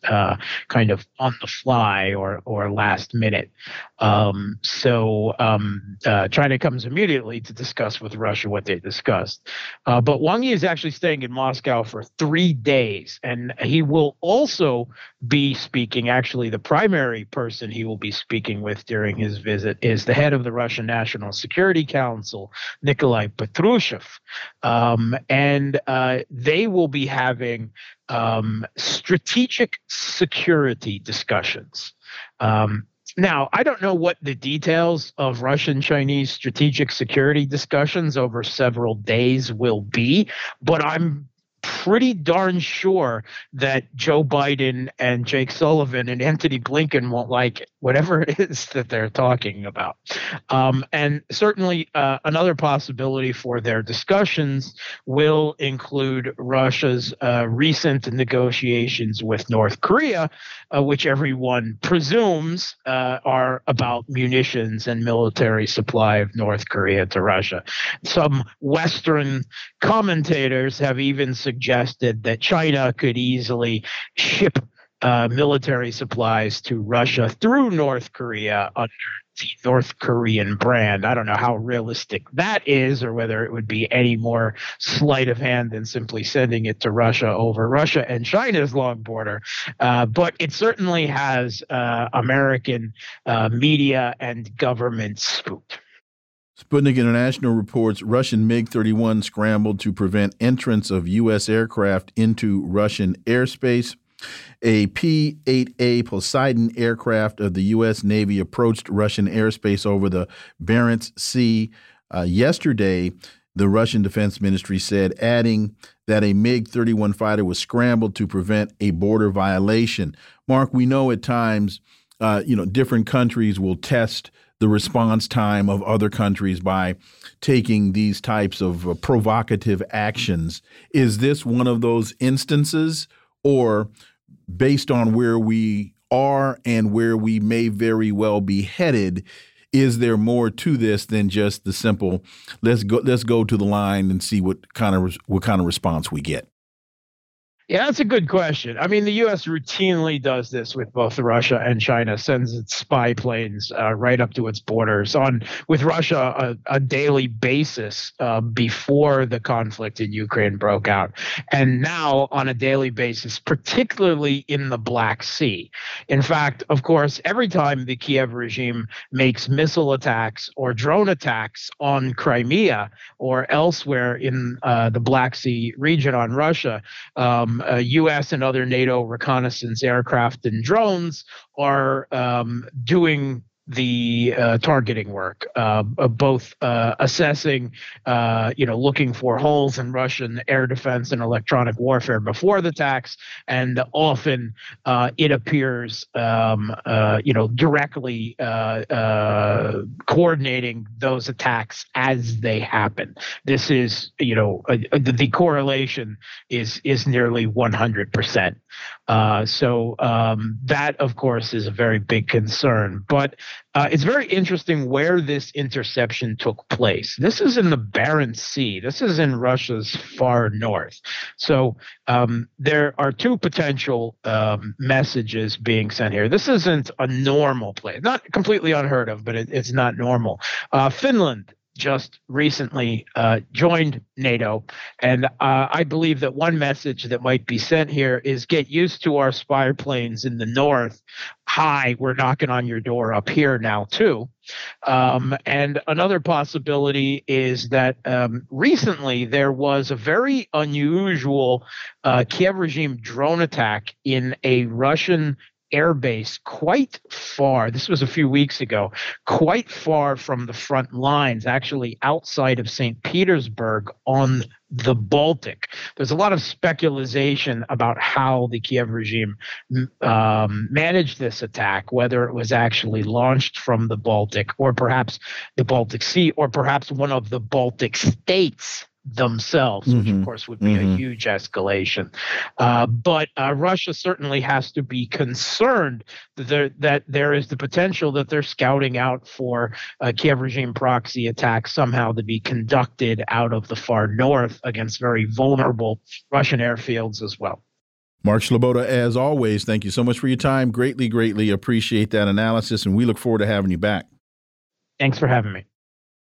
kind of on the fly or or last minute. Um, so um, China comes immediately to discuss with Russia what they discussed. but Wang Yi is actually actually staying in Moscow for three days, and he will also be speaking. Actually, the primary person he will be speaking with during his visit is the head of the Russian National Security Council, Nikolai Patrushev, um, and uh, they will be having um, strategic security discussions. Um, now, I don't know what the details of Russian Chinese strategic security discussions over several days will be, but I'm pretty darn sure that Joe Biden and Jake Sullivan and Antony Blinken won't like it whatever it is that they're talking about. Um, and certainly, uh, another possibility for their discussions will include Russia's uh, recent negotiations with North Korea, uh, which everyone presumes uh, are about munitions and military supply of North Korea to Russia. Some Western commentators have even suggested that China could easily ship uh, military supplies to Russia through North Korea under the North Korean brand. I don't know how realistic that is, or whether it would be any more sleight of hand than simply sending it to Russia over Russia and China's long border. Uh, but it certainly has uh, American uh, media and government spooked. Sputnik International reports Russian MiG 31 scrambled to prevent entrance of U.S. aircraft into Russian airspace. A P 8A Poseidon aircraft of the U.S. Navy approached Russian airspace over the Barents Sea uh, yesterday, the Russian Defense Ministry said, adding that a MiG 31 fighter was scrambled to prevent a border violation. Mark, we know at times, uh, you know, different countries will test the response time of other countries by taking these types of uh, provocative actions. Is this one of those instances, or based on where we are and where we may very well be headed, is there more to this than just the simple let's go let's go to the line and see what kind of what kind of response we get? Yeah, that's a good question. I mean, the U.S. routinely does this with both Russia and China, sends its spy planes uh, right up to its borders on with Russia a, a daily basis uh, before the conflict in Ukraine broke out, and now on a daily basis, particularly in the Black Sea. In fact, of course, every time the Kiev regime makes missile attacks or drone attacks on Crimea or elsewhere in uh, the Black Sea region on Russia. Um, uh, U.S. and other NATO reconnaissance aircraft and drones are um, doing the uh, targeting work, uh, both uh, assessing, uh, you know, looking for holes in Russian air defense and electronic warfare before the attacks, and often uh, it appears, um, uh, you know, directly coordinating those attacks as they happen. This is, you know, the correlation is is nearly 100 percent. So um, that, of course, is a very big concern, but uh, it's very interesting where this interception took place. This is in the Barents Sea. This is in Russia's far north. So um, there are two potential um, messages being sent here. This isn't a normal place, not completely unheard of, but it, it's not normal. Uh, Finland just recently uh, joined NATO. And uh, I believe that one message that might be sent here is get used to our spy planes in the north. Hi, we're knocking on your door up here now, too. Um, and another possibility is that um, recently there was a very unusual uh, Kiev regime drone attack in a Russian airbase quite far. This was a few weeks ago, quite far from the front lines, actually outside of St. Petersburg on the Baltic. There's a lot of speculation about how the Kiev regime um, managed this attack, whether it was actually launched from the Baltic or perhaps the Baltic Sea or perhaps one of the Baltic states themselves, mm-hmm. which of mm-hmm. course would be mm-hmm. a huge escalation. Uh, but uh, Russia certainly has to be concerned that there, that there is the potential that they're scouting out for a Kiev regime proxy attack somehow to be conducted out of the far north against very vulnerable Russian airfields as well. Mark Sleboda, as always, thank you so much for your time. Greatly, greatly appreciate that analysis, and we look forward to having you back. Thanks for having me.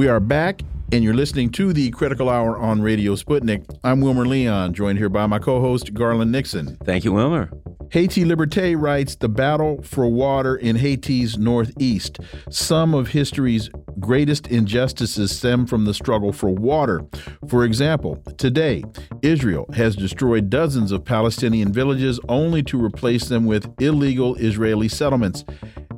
We are back, and you're listening to the Critical Hour on Radio Sputnik. I'm Wilmer Leon, joined here by my co host, Garland Nixon. Thank you, Wilmer. Haiti Liberté writes The battle for water in Haiti's northeast. Some of history's greatest injustices stem from the struggle for water. For example, today, Israel has destroyed dozens of Palestinian villages only to replace them with illegal Israeli settlements.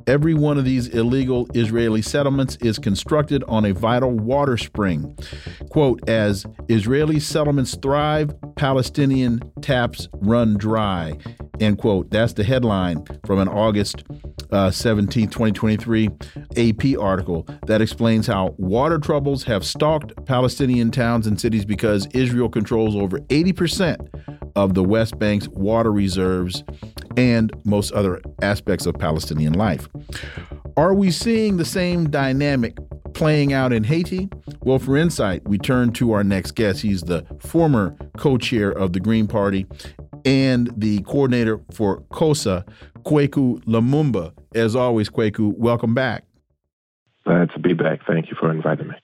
Every one of these illegal Israeli settlements is constructed on a vital water spring. Quote, as Israeli settlements thrive, Palestinian taps run dry. End quote. That's the headline from an August uh, 17, 2023 AP article that explains how water troubles have stalked Palestinian towns and cities because Israel controls over 80% of the West Bank's water reserves and most other aspects of Palestinian life. Are we seeing the same dynamic playing out in Haiti? Well, for insight, we turn to our next guest. He's the former co chair of the Green Party and the coordinator for COSA, Kweku Lumumba. As always, Kweku, welcome back. Glad to be back. Thank you for inviting me.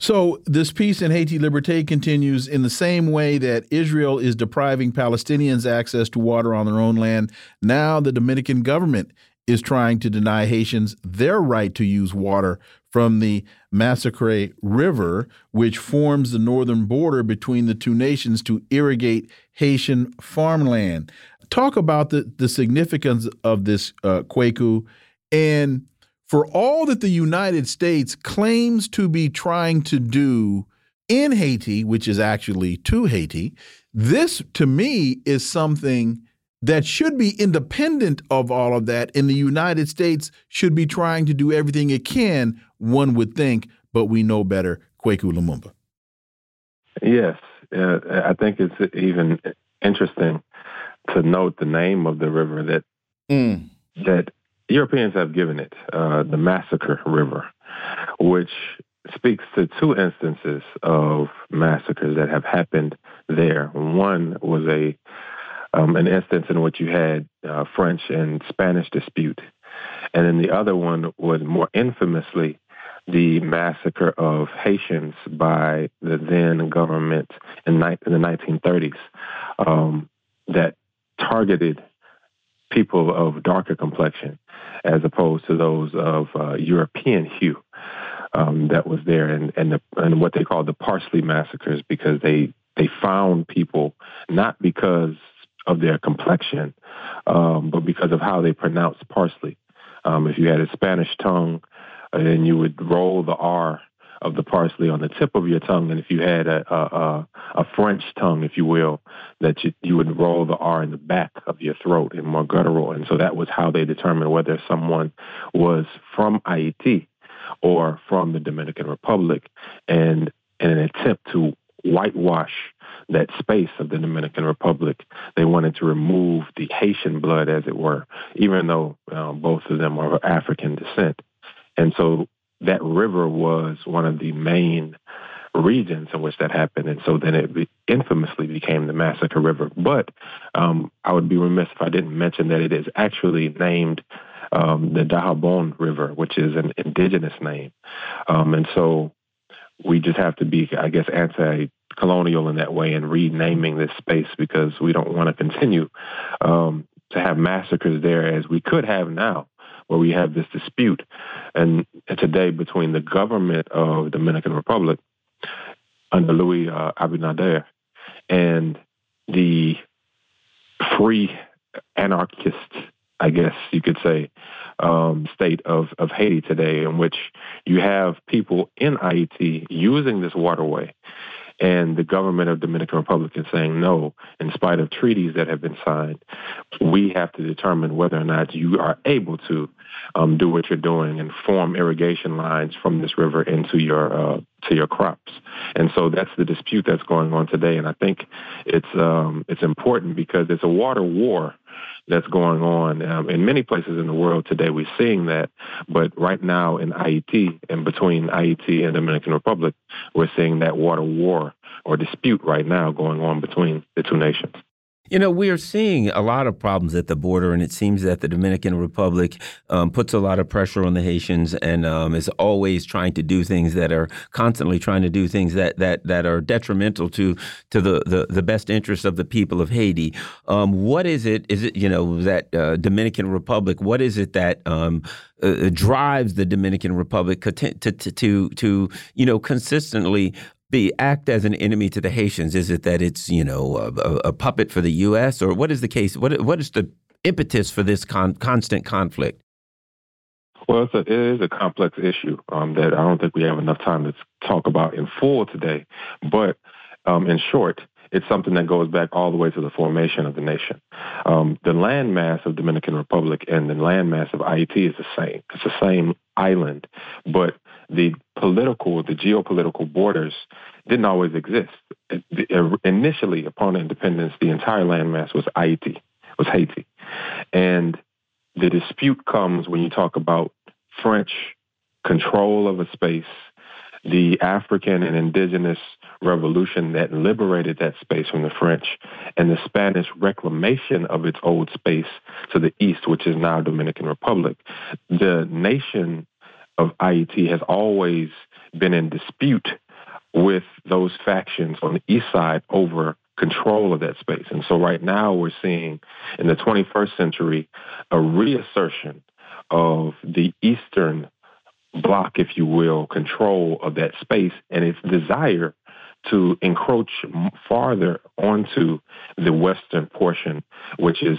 So, this peace in Haiti Liberté continues in the same way that Israel is depriving Palestinians access to water on their own land. Now, the Dominican government is trying to deny Haitians their right to use water from the Massacre River, which forms the northern border between the two nations to irrigate Haitian farmland. Talk about the, the significance of this, uh, Kweku, and for all that the United States claims to be trying to do in Haiti, which is actually to Haiti, this to me is something that should be independent of all of that. in the United States should be trying to do everything it can, one would think, but we know better. Kweku Lumumba. Yes, uh, I think it's even interesting to note the name of the river that mm. that Europeans have given it, uh, the Massacre River, which speaks to two instances of massacres that have happened there. One was a um, an instance in which you had uh, French and Spanish dispute, and then the other one was more infamously the massacre of Haitians by the then government in, ni- in the 1930s um, that targeted people of darker complexion as opposed to those of uh, European hue um, that was there, and and, the, and what they called the parsley massacres because they they found people not because of their complexion, um, but because of how they pronounced parsley. Um, if you had a Spanish tongue, uh, then you would roll the R of the parsley on the tip of your tongue, and if you had a a, a French tongue, if you will, that you, you would roll the R in the back of your throat in more guttural, and so that was how they determined whether someone was from Haiti or from the Dominican Republic, and in an attempt to whitewash that space of the Dominican Republic. They wanted to remove the Haitian blood, as it were, even though uh, both of them are of African descent. And so that river was one of the main regions in which that happened. And so then it infamously became the Massacre River. But um, I would be remiss if I didn't mention that it is actually named um, the Dajabón River, which is an indigenous name. Um, and so we just have to be, I guess, anti colonial in that way and renaming this space because we don't want to continue um, to have massacres there as we could have now, where we have this dispute. And, today between the government of Dominican Republic under Luis uh, Abinader and the free anarchist, I guess you could say, um, state of, of Haiti today, in which you have people in Haiti using this waterway and the government of Dominican Republic is saying no, in spite of treaties that have been signed, we have to determine whether or not you are able to um, do what you're doing and form irrigation lines from this river into your uh, to your crops. And so that's the dispute that's going on today. And I think it's um, it's important because it's a water war that's going on um, in many places in the world today. We're seeing that, but right now in Ayiti and between Ayiti and Dominican Republic, we're seeing that water war or dispute right now going on between the two nations. You know, we are seeing a lot of problems at the border, and it seems that the Dominican Republic um, puts a lot of pressure on the Haitians and um, is always trying to do things that are constantly trying to do things that that that are detrimental to to the the, the best interests of the people of Haiti. Um, what is it? Is it you know that uh, Dominican Republic? What is it that um, uh, drives the Dominican Republic to, to to to you know consistently be act as an enemy to the Haitians? Is it that it's you know a, a puppet for the U.S. or what is the case? What what is the impetus for this con constant conflict? Well, it's a, it is a complex issue um, that I don't think we have enough time to talk about in full today. But um, in short, it's something that goes back all the way to the formation of the nation. Um, the landmass of Dominican Republic and the landmass of Haiti is the same. It's the same island, but the political, the geopolitical borders didn't always exist. Er, initially, upon independence, the entire landmass was Haiti, was Haiti, and the dispute comes when you talk about French control of a space, the African and indigenous revolution that liberated that space from the French, and the Spanish reclamation of its old space to the east, which is now Dominican Republic. The nation of Ayiti has always been in dispute with those factions on the east side over control of that space. And so right now we're seeing in the 21st century a reassertion of the eastern block, if you will, control of that space and its desire to encroach farther onto the western portion, which is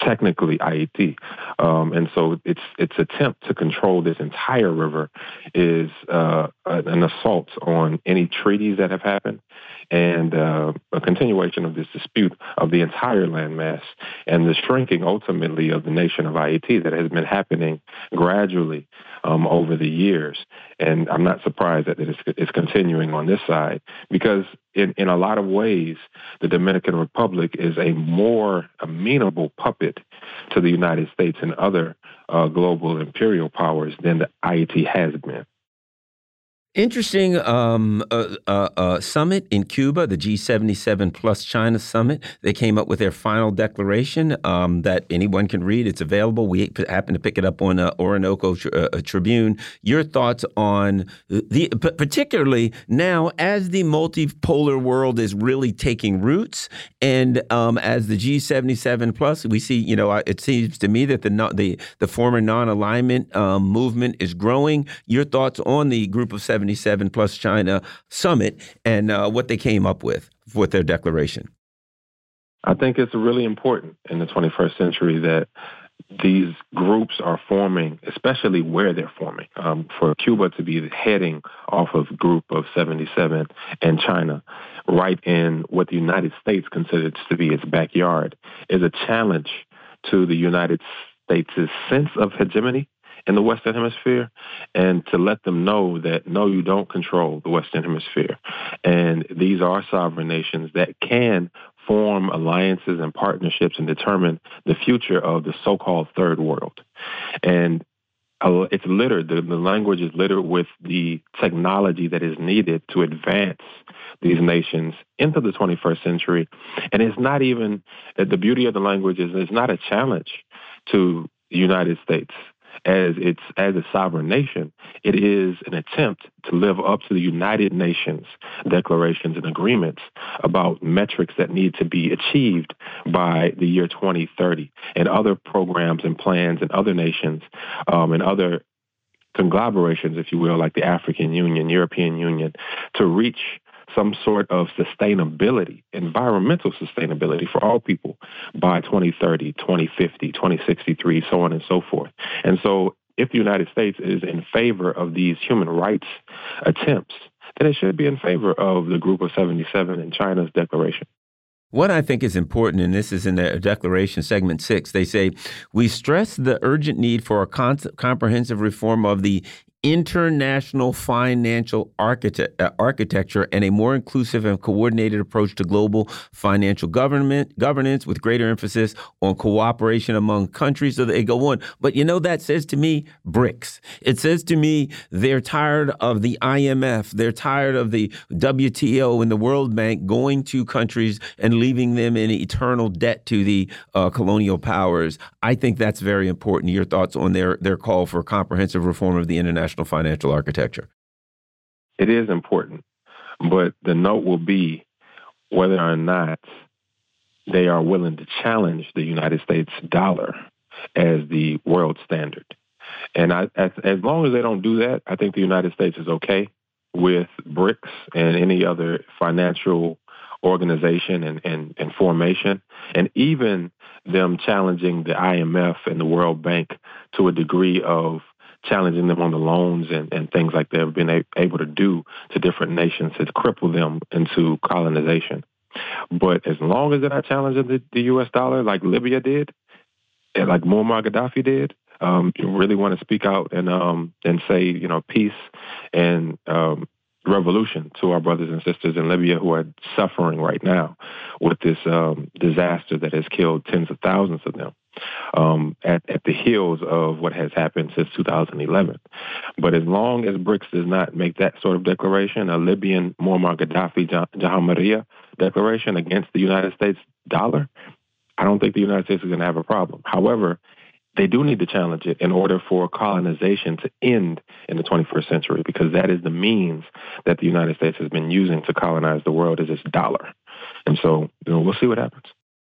technically Ayiti. Um, and so its its attempt to control this entire river is uh, an assault on any treaties that have happened and uh, a continuation of this dispute of the entire landmass and the shrinking ultimately of the nation of Ayiti that has been happening gradually um, over the years. And I'm not surprised that it's, it's continuing on this side because in, in a lot of ways, the Dominican Republic is a more amenable puppet to the United States and other uh, global imperial powers than the Haiti has been. Interesting um, uh, uh, uh, summit in Cuba, the G77 plus China summit. They came up with their final declaration um, that anyone can read. It's available. We happen to pick it up on uh, Orinoco uh, Tribune. Your thoughts on the, particularly now as the multipolar world is really taking roots, and um, as the G77 plus, we see. You know, it seems to me that the the the former non-alignment um, movement is growing. Your thoughts on the group of seven 77 plus China summit and uh, what they came up with with their declaration? I think it's really important in the 21st century that these groups are forming, especially where they're forming. Um, for Cuba to be heading off of Group of 77 and China, right in what the United States considers to be its backyard, is a challenge to the United States' sense of hegemony in the Western Hemisphere and to let them know that no, you don't control the Western Hemisphere. And these are sovereign nations that can form alliances and partnerships and determine the future of the so-called third world. And uh, it's littered, the, the language is littered with the technology that is needed to advance these nations into the 21st century. And it's not even, the beauty of the language is it's not a challenge to the United States as its as a sovereign nation, it is an attempt to live up to the United Nations declarations and agreements about metrics that need to be achieved by the year 2030 and other programs and plans and other nations um, and other conglomerations, if you will, like the African Union, European Union, to reach some sort of sustainability, environmental sustainability for all people by 2030, 2050, 2063, so on and so forth. And so if the United States is in favor of these human rights attempts, then it should be in favor of the Group of 77 and China's declaration. What I think is important, and this is in the Declaration, segment six, they say, We stress the urgent need for a comprehensive reform of the international financial architect, uh, architecture and a more inclusive and coordinated approach to global financial government governance with greater emphasis on cooperation among countries so they go on. But you know that says to me BRICS. It says to me they're tired of the IMF they're tired of the WTO and the World Bank going to countries and leaving them in eternal debt to the uh, colonial powers. I think that's very important. Your thoughts on their their call for comprehensive reform of the international national financial architecture? It is important, but the note will be whether or not they are willing to challenge the United States dollar as the world standard. And I, as, as long as they don't do that, I think the United States is okay with BRICS and any other financial organization and, and, and formation, and even them challenging the IMF and the World Bank to a degree of challenging them on the loans and, and things like they've been a- able to do to different nations to cripple them into colonization. But as long as they're not challenging the, the U.S. dollar like Libya did, and like Muammar Gaddafi did, um, you really want to speak out and um, and say you know peace and um, revolution to our brothers and sisters in Libya who are suffering right now with this um, disaster that has killed tens of thousands of them um, at, at the heels of what has happened since 2011. But as long as BRICS does not make that sort of declaration, a Libyan Muammar Gaddafi Jamahiriya declaration against the United States dollar, I don't think the United States is going to have a problem. However, they do need to challenge it in order for colonization to end in the 21st century because that is the means that the United States has been using to colonize the world is its dollar. And so, you know, we'll see what happens.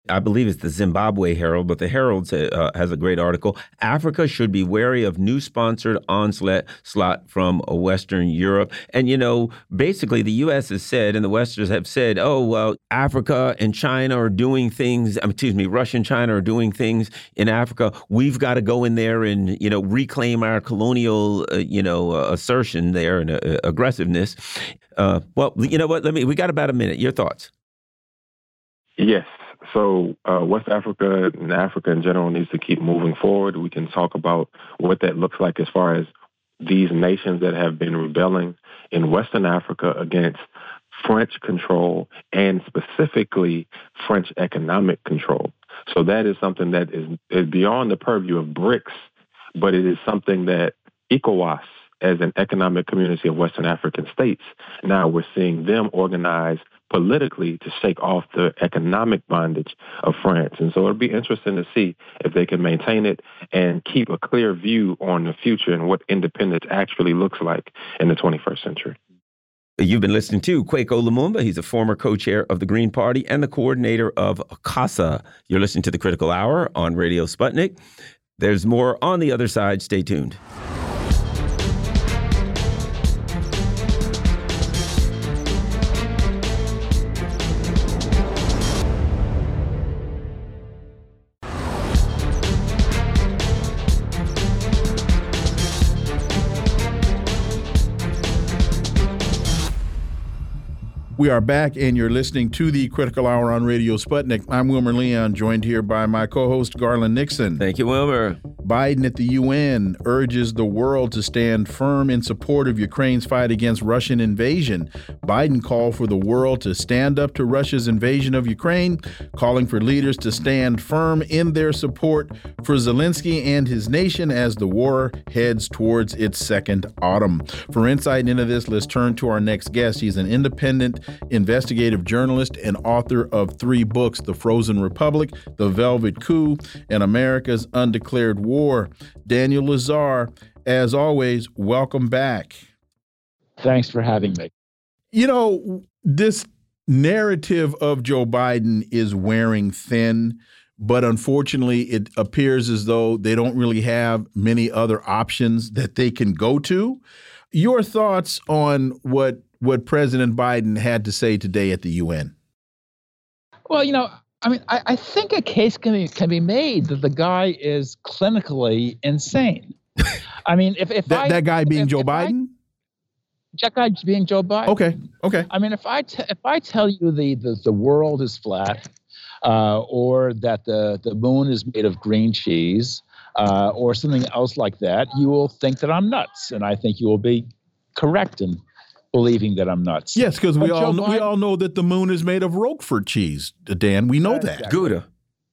I believe it's the Zimbabwe Herald, but the Herald uh, has a great article. Africa should be wary of new sponsored onslaught slot from Western Europe. And, you know, basically the U.S. has said, and the Westerners have said, oh, well, Africa and China are doing things, excuse me, Russia and China are doing things in Africa. We've got to go in there and, you know, reclaim our colonial, uh, you know, uh, assertion there and uh, aggressiveness. Uh, well, you know what? Let me, we got about a minute. Your thoughts? Yes. So uh, West Africa and Africa in general needs to keep moving forward. We can talk about what that looks like as far as these nations that have been rebelling in Western Africa against French control and specifically French economic control. So that is something that is, is beyond the purview of BRICS, but it is something that ECOWAS, as an economic community of Western African states, now we're seeing them organize politically to shake off the economic bondage of France. And so it'll be interesting to see if they can maintain it and keep a clear view on the future and what independence actually looks like in the 21st century. You've been listening to Kwaku Lumumba. He's a former co-chair of the Green Party and the coordinator of CASA. You're listening to the Critical Hour on Radio Sputnik. There's more on the other side. Stay tuned. We are back, and you're listening to the Critical Hour on Radio Sputnik. I'm Wilmer Leon, joined here by my co host, Garland Nixon. Thank you, Wilmer. Biden at the UN urges the world to stand firm in support of Ukraine's fight against Russian invasion. Biden called for the world to stand up to Russia's invasion of Ukraine, calling for leaders to stand firm in their support for Zelensky and his nation as the war heads towards its second autumn. For insight into this, let's turn to our next guest. He's an independent investigative journalist and author of three books The Frozen Republic, The Velvet Coup, and America's Undeclared War. Daniel Lazare, as always, welcome back. Thanks for having me. You know, this narrative of Joe Biden is wearing thin, but unfortunately, it appears as though they don't really have many other options that they can go to. Your thoughts on what what President Biden had to say today at the UN? Well, you know, I mean, I, I think a case can be, can be made that the guy is clinically insane. I mean, if, if that, I, that guy being if, Joe if Biden? I, that guy being Joe Biden. Okay. Okay. I mean, if I if I tell you the, the, the world is flat, uh, or that the, the moon is made of green cheese, uh, or something else like that, you will think that I'm nuts, and I think you will be correct in believing that I'm nuts. Yes, because we all Biden, we all know that the moon is made of Roquefort cheese, uh, Dan. We know that. Exactly. Gouda.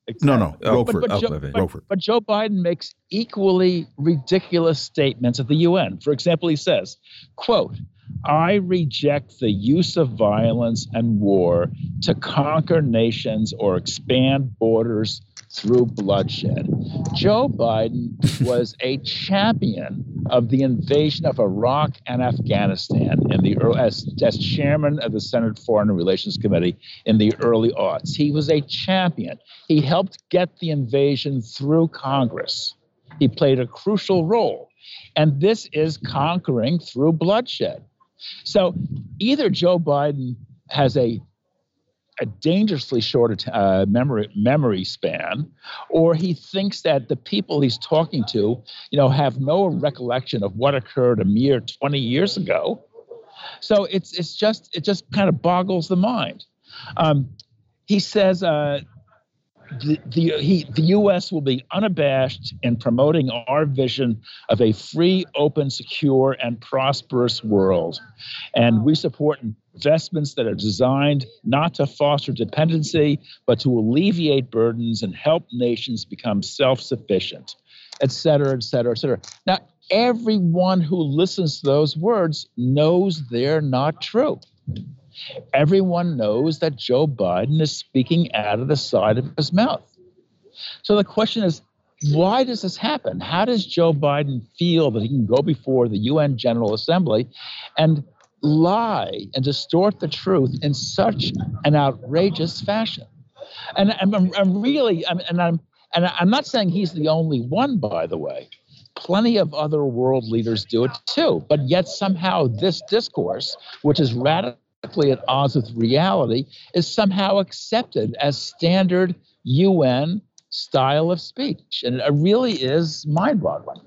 Exactly. No, no, oh, Roquefort. But, but, Joe, but, but, Joe, Biden makes equally ridiculous statements at the UN. For example, he says, "quote I reject the use of violence and war to conquer nations or expand borders through bloodshed. Joe Biden was a champion of the invasion of Iraq and Afghanistan in the as, as chairman of the Senate Foreign Relations Committee in the early aughts. He was a champion. He helped get the invasion through Congress. He played a crucial role. And this is conquering through bloodshed. So either Joe Biden has a a dangerously short uh, memory memory span, or he thinks that the people he's talking to, you know, have no recollection of what occurred a mere 20 years ago. So it's it's just it just kind of boggles the mind. Um, he says uh, the, the, he, the U.S. will be unabashed in promoting our vision of a free, open, secure, and prosperous world. And we support investments that are designed not to foster dependency, but to alleviate burdens and help nations become self sufficient, et cetera, et cetera, et cetera. Now, everyone who listens to those words knows they're not true. Everyone knows that Joe Biden is speaking out of the side of his mouth. So the question is, why does this happen? How does Joe Biden feel that he can go before the UN General Assembly and lie and distort the truth in such an outrageous fashion? And I'm, I'm really, I'm, and I'm, and I'm not saying he's the only one, by the way. Plenty of other world leaders do it too. But yet somehow this discourse, which is radically at odds with reality is somehow accepted as standard UN style of speech. And it really is mind boggling.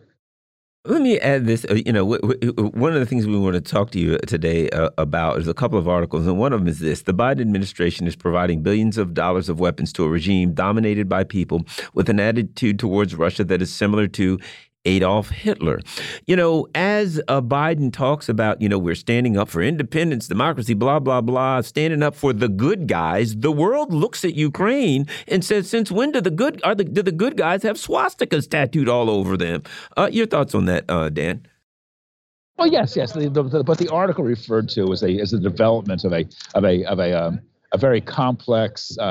Let me add this. Uh, you know, one of the things we want to talk to you today uh, about is a couple of articles, and one of them is this: the Biden administration is providing billions of dollars of weapons to a regime dominated by people with an attitude towards Russia that is similar to Adolf Hitler. You know, as uh, Biden talks about, you know, we're standing up for independence, democracy, blah, blah, blah, standing up for the good guys, the world looks at Ukraine and says, since when do the good, are the, do the good guys have swastikas tattooed all over them? Uh, your thoughts on that, uh, Dan? Well, yes, yes. The, the, the, but the article referred to as a as a development of a of a of a um, a very complex uh,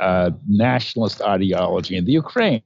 uh, nationalist ideology in the Ukraine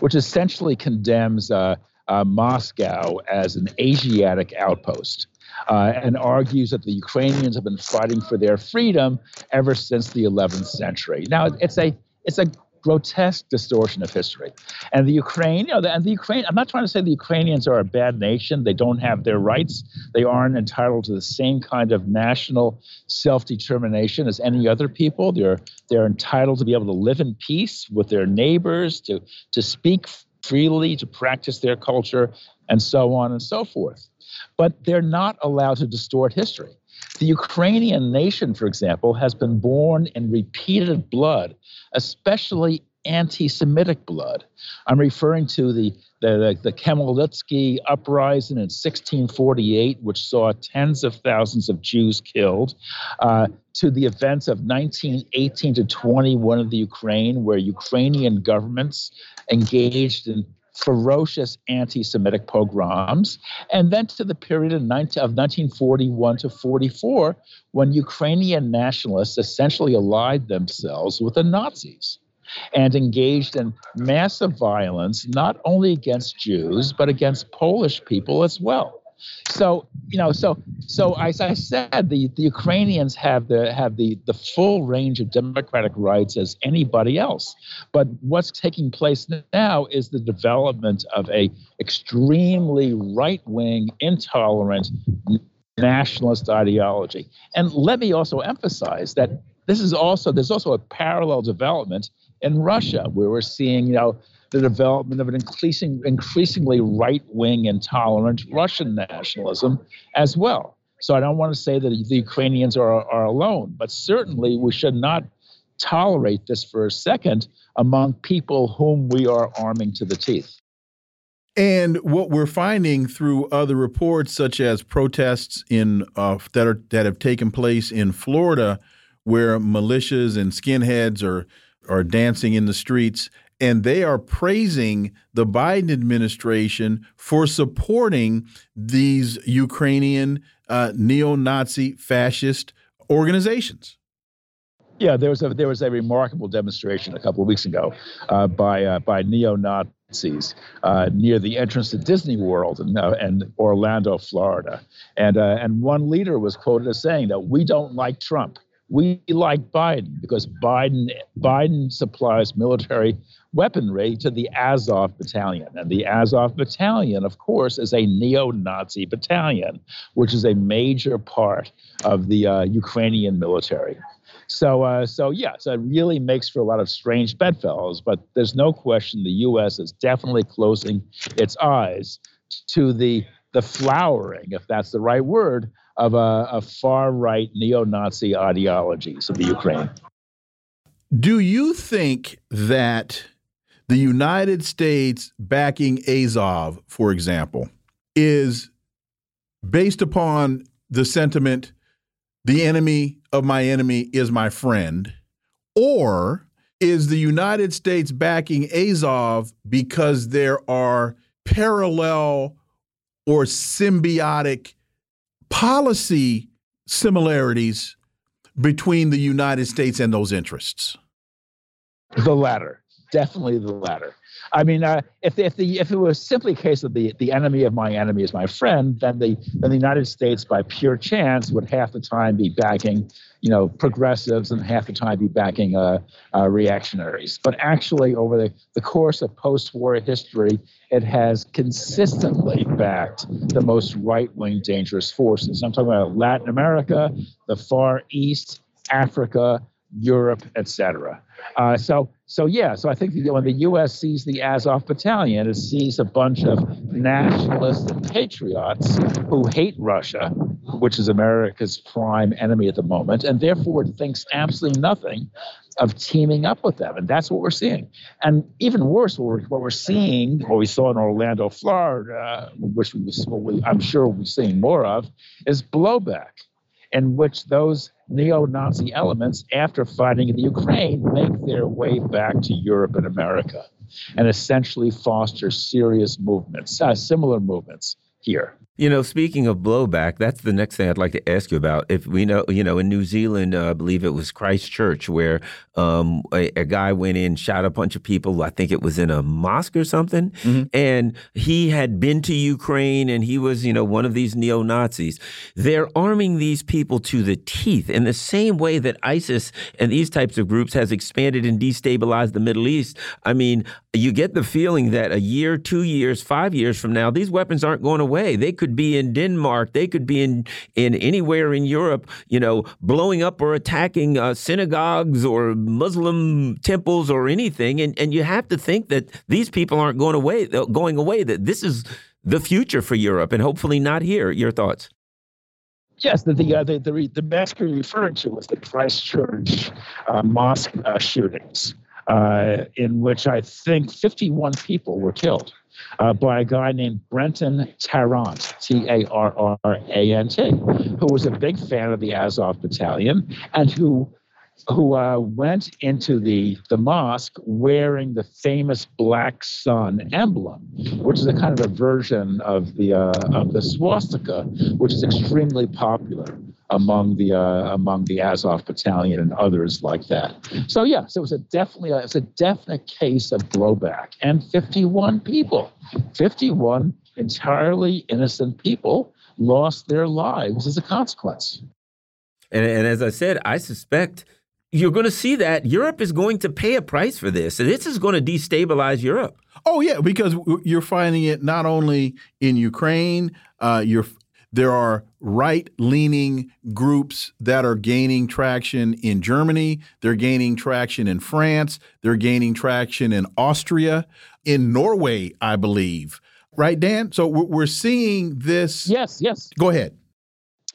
which essentially condemns uh, uh, Moscow as an Asiatic outpost. Uh, and argues that the Ukrainians have been fighting for their freedom ever since the 11th century. Now, it's a it's a grotesque distortion of history. And the Ukraine, you know, and the Ukraine, I'm not trying to say the Ukrainians are a bad nation. They don't have their rights. They aren't entitled to the same kind of national self-determination as any other people. They're they're entitled to be able to live in peace with their neighbors, to to speak freely, to practice their culture, and so on and so forth. But they're not allowed to distort history. The Ukrainian nation, for example, has been born in repeated blood, especially anti Semitic blood. I'm referring to the, the, the, Khmelnytsky uprising in 1648, which saw tens of thousands of Jews killed, uh, to the events of 1918 to 21 of the Ukraine, where Ukrainian governments engaged in ferocious anti Semitic pogroms, and then to the period of, 19, of 1941 to 44, when Ukrainian nationalists essentially allied themselves with the Nazis and engaged in massive violence, not only against Jews, but against Polish people as well. So you know, so so as I said, the, the Ukrainians have the have the the full range of democratic rights as anybody else. But what's taking place now is the development of a extremely right wing, intolerant nationalist ideology. And let me also emphasize that this is also there's also a parallel development in Russia where we're seeing you know the development of an increasing, increasingly right wing, intolerant Russian nationalism as well. So I don't want to say that the Ukrainians are, are alone, but certainly we should not tolerate this for a second among people whom we are arming to the teeth. And what we're finding through other reports, such as protests in uh, that are that have taken place in Florida, where militias and skinheads are are dancing in the streets, and they are praising the Biden administration for supporting these Ukrainian uh, neo-Nazi fascist organizations. Yeah, there was a there was a remarkable demonstration a couple of weeks ago uh, by uh, by neo Nazis uh, near the entrance to Disney World in, uh, in Orlando, Florida, and uh, and one leader was quoted as saying that we don't like Trump, we like Biden because Biden Biden supplies military weaponry to the Azov battalion, and the Azov battalion, of course, is a neo-Nazi battalion, which is a major part of the uh, Ukrainian military. So, uh, so yeah, so it really makes for a lot of strange bedfellows. But there's no question the U.S. is definitely closing its eyes to the the flowering, if that's the right word, of a, a far right neo-Nazi ideologies of the Ukraine. Do you think that the United States backing Azov, for example, is based upon the sentiment the enemy of my enemy is my friend? Or is the United States backing Azov because there are parallel or symbiotic policy similarities between the United States and those interests? The latter, definitely the latter. I mean, uh, if if the if it was simply a case of the the enemy of my enemy is my friend, then the then the United States, by pure chance, would half the time be backing, you know, progressives and half the time be backing uh, uh, reactionaries. But actually, over the, the course of post-war history, it has consistently backed the most right-wing dangerous forces. I'm talking about Latin America, the Far East, Africa, Europe, etc. Uh, so, so yeah, so I think when the U.S. sees the Azov Battalion, it sees a bunch of nationalists and patriots who hate Russia, which is America's prime enemy at the moment, and therefore thinks absolutely nothing of teaming up with them, and that's what we're seeing. And even worse, what we're, what we're seeing, what we saw in Orlando, Florida, which we, I'm sure we'll be seeing more of, is blowback in which those neo Nazi elements, after fighting in the Ukraine, make their way back to Europe and America and essentially foster serious movements, uh, similar movements here. You know, speaking of blowback, that's the next thing I'd like to ask you about. If we know, you know, in New Zealand, uh, I believe it was Christchurch, where um, a, a, guy went in, shot a bunch of people. I think it was in a mosque or something. Mm -hmm. And he had been to Ukraine and he was, you know, one of these neo Nazis. They're arming these people to the teeth in the same way that ISIS and these types of groups has expanded and destabilized the Middle East. I mean, you get the feeling that a year, two years, five years from now, these weapons aren't going away. They could be in Denmark. They could be in in anywhere in Europe. You know, blowing up or attacking uh, synagogues or Muslim temples or anything. And and you have to think that these people aren't going away. Going away. That this is the future for Europe, and hopefully not here. Your thoughts? Yes, the the uh, the, the, the massacre you referred to was the Christchurch uh, mosque uh, shootings, uh, in which I think 51 people were killed uh, by a guy named Brenton Tarrant, T A R R A N T, who was a big fan of the Azov Battalion and who who uh, went into the, the mosque wearing the famous black sun emblem, which is a kind of a version of the uh, of the swastika, which is extremely popular among the uh, among the Azov battalion and others like that. So yes, it was a definitely a, it was a definite case of blowback, and 51 people, 51 entirely innocent people lost their lives as a consequence. And, and as I said, I suspect you're going to see that Europe is going to pay a price for this. And this is going to destabilize Europe. Oh yeah, because you're finding it not only in Ukraine. Uh, you're there are right leaning groups that are gaining traction in Germany. They're gaining traction in France. They're gaining traction in Austria, in Norway, I believe. Right, Dan? So we're seeing this. Yes, yes. Go ahead.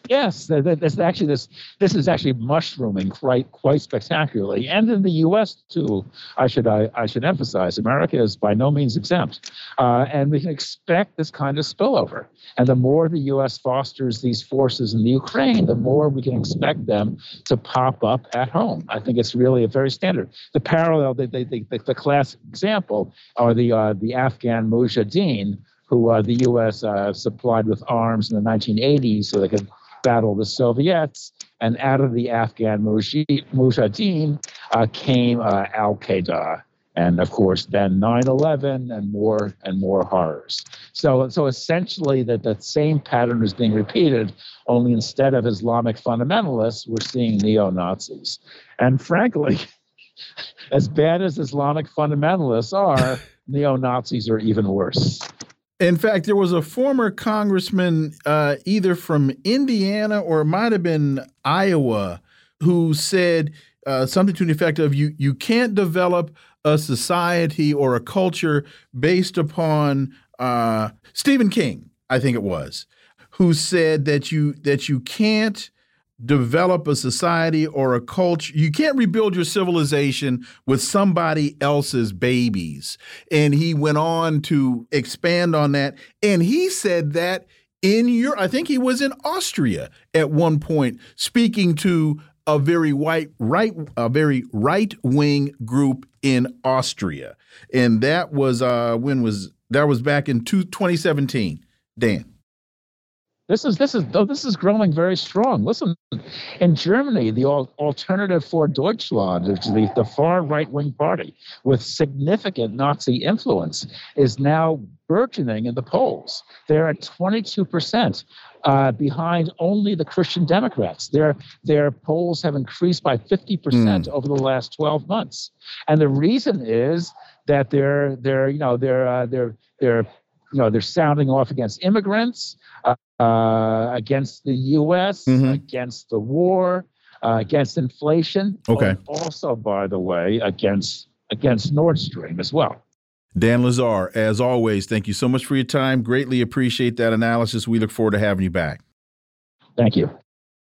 Yes, there's actually this. This is actually mushrooming quite quite spectacularly, and in the U.S. too. I should I, I should emphasize, America is by no means exempt, uh, and we can expect this kind of spillover. And the more the U.S. fosters these forces in the Ukraine, the more we can expect them to pop up at home. I think it's really a very standard. The parallel, the the, the, the classic example, are the uh, the Afghan Mujahideen who uh, the U.S. Uh, supplied with arms in the 1980s so they could battle the Soviets. And out of the Afghan Mujahideen uh, came uh, Al Qaeda, and of course then 9/11 and more and more horrors. So so essentially that that same pattern is being repeated, only instead of Islamic fundamentalists, we're seeing neo Nazis. And frankly. As bad as Islamic fundamentalists are, neo Nazis are even worse. In fact, there was a former congressman, uh, either from Indiana or it might have been Iowa, who said uh, something to the effect of you you can't develop a society or a culture based upon uh, Stephen King, I think it was, who said that you that you can't develop a society or a culture. You can't rebuild your civilization with somebody else's babies. And he went on to expand on that. And he said that in your, I think he was in Austria at one point, speaking to a very white right a very right wing group in Austria. And that was uh when was that was back in two, 2017. Dan. This is this is oh, this is growing very strong. Listen, in Germany, the Alternative for Deutschland, which is the, the far right wing party with significant Nazi influence, is now burgeoning in the polls. They're at 22 percent. Uh, behind only the Christian Democrats. Their their polls have increased by 50% mm. over the last 12 months, and the reason is that they're they're you know they're uh, they're they're you know they're sounding off against immigrants. Uh, uh, against the U.S., mm-hmm. against the war, uh, against inflation. Okay. Also, by the way, against against Nord Stream as well. Dan Lazare, as always, thank you so much for your time. Greatly appreciate that analysis. We look forward to having you back. Thank you.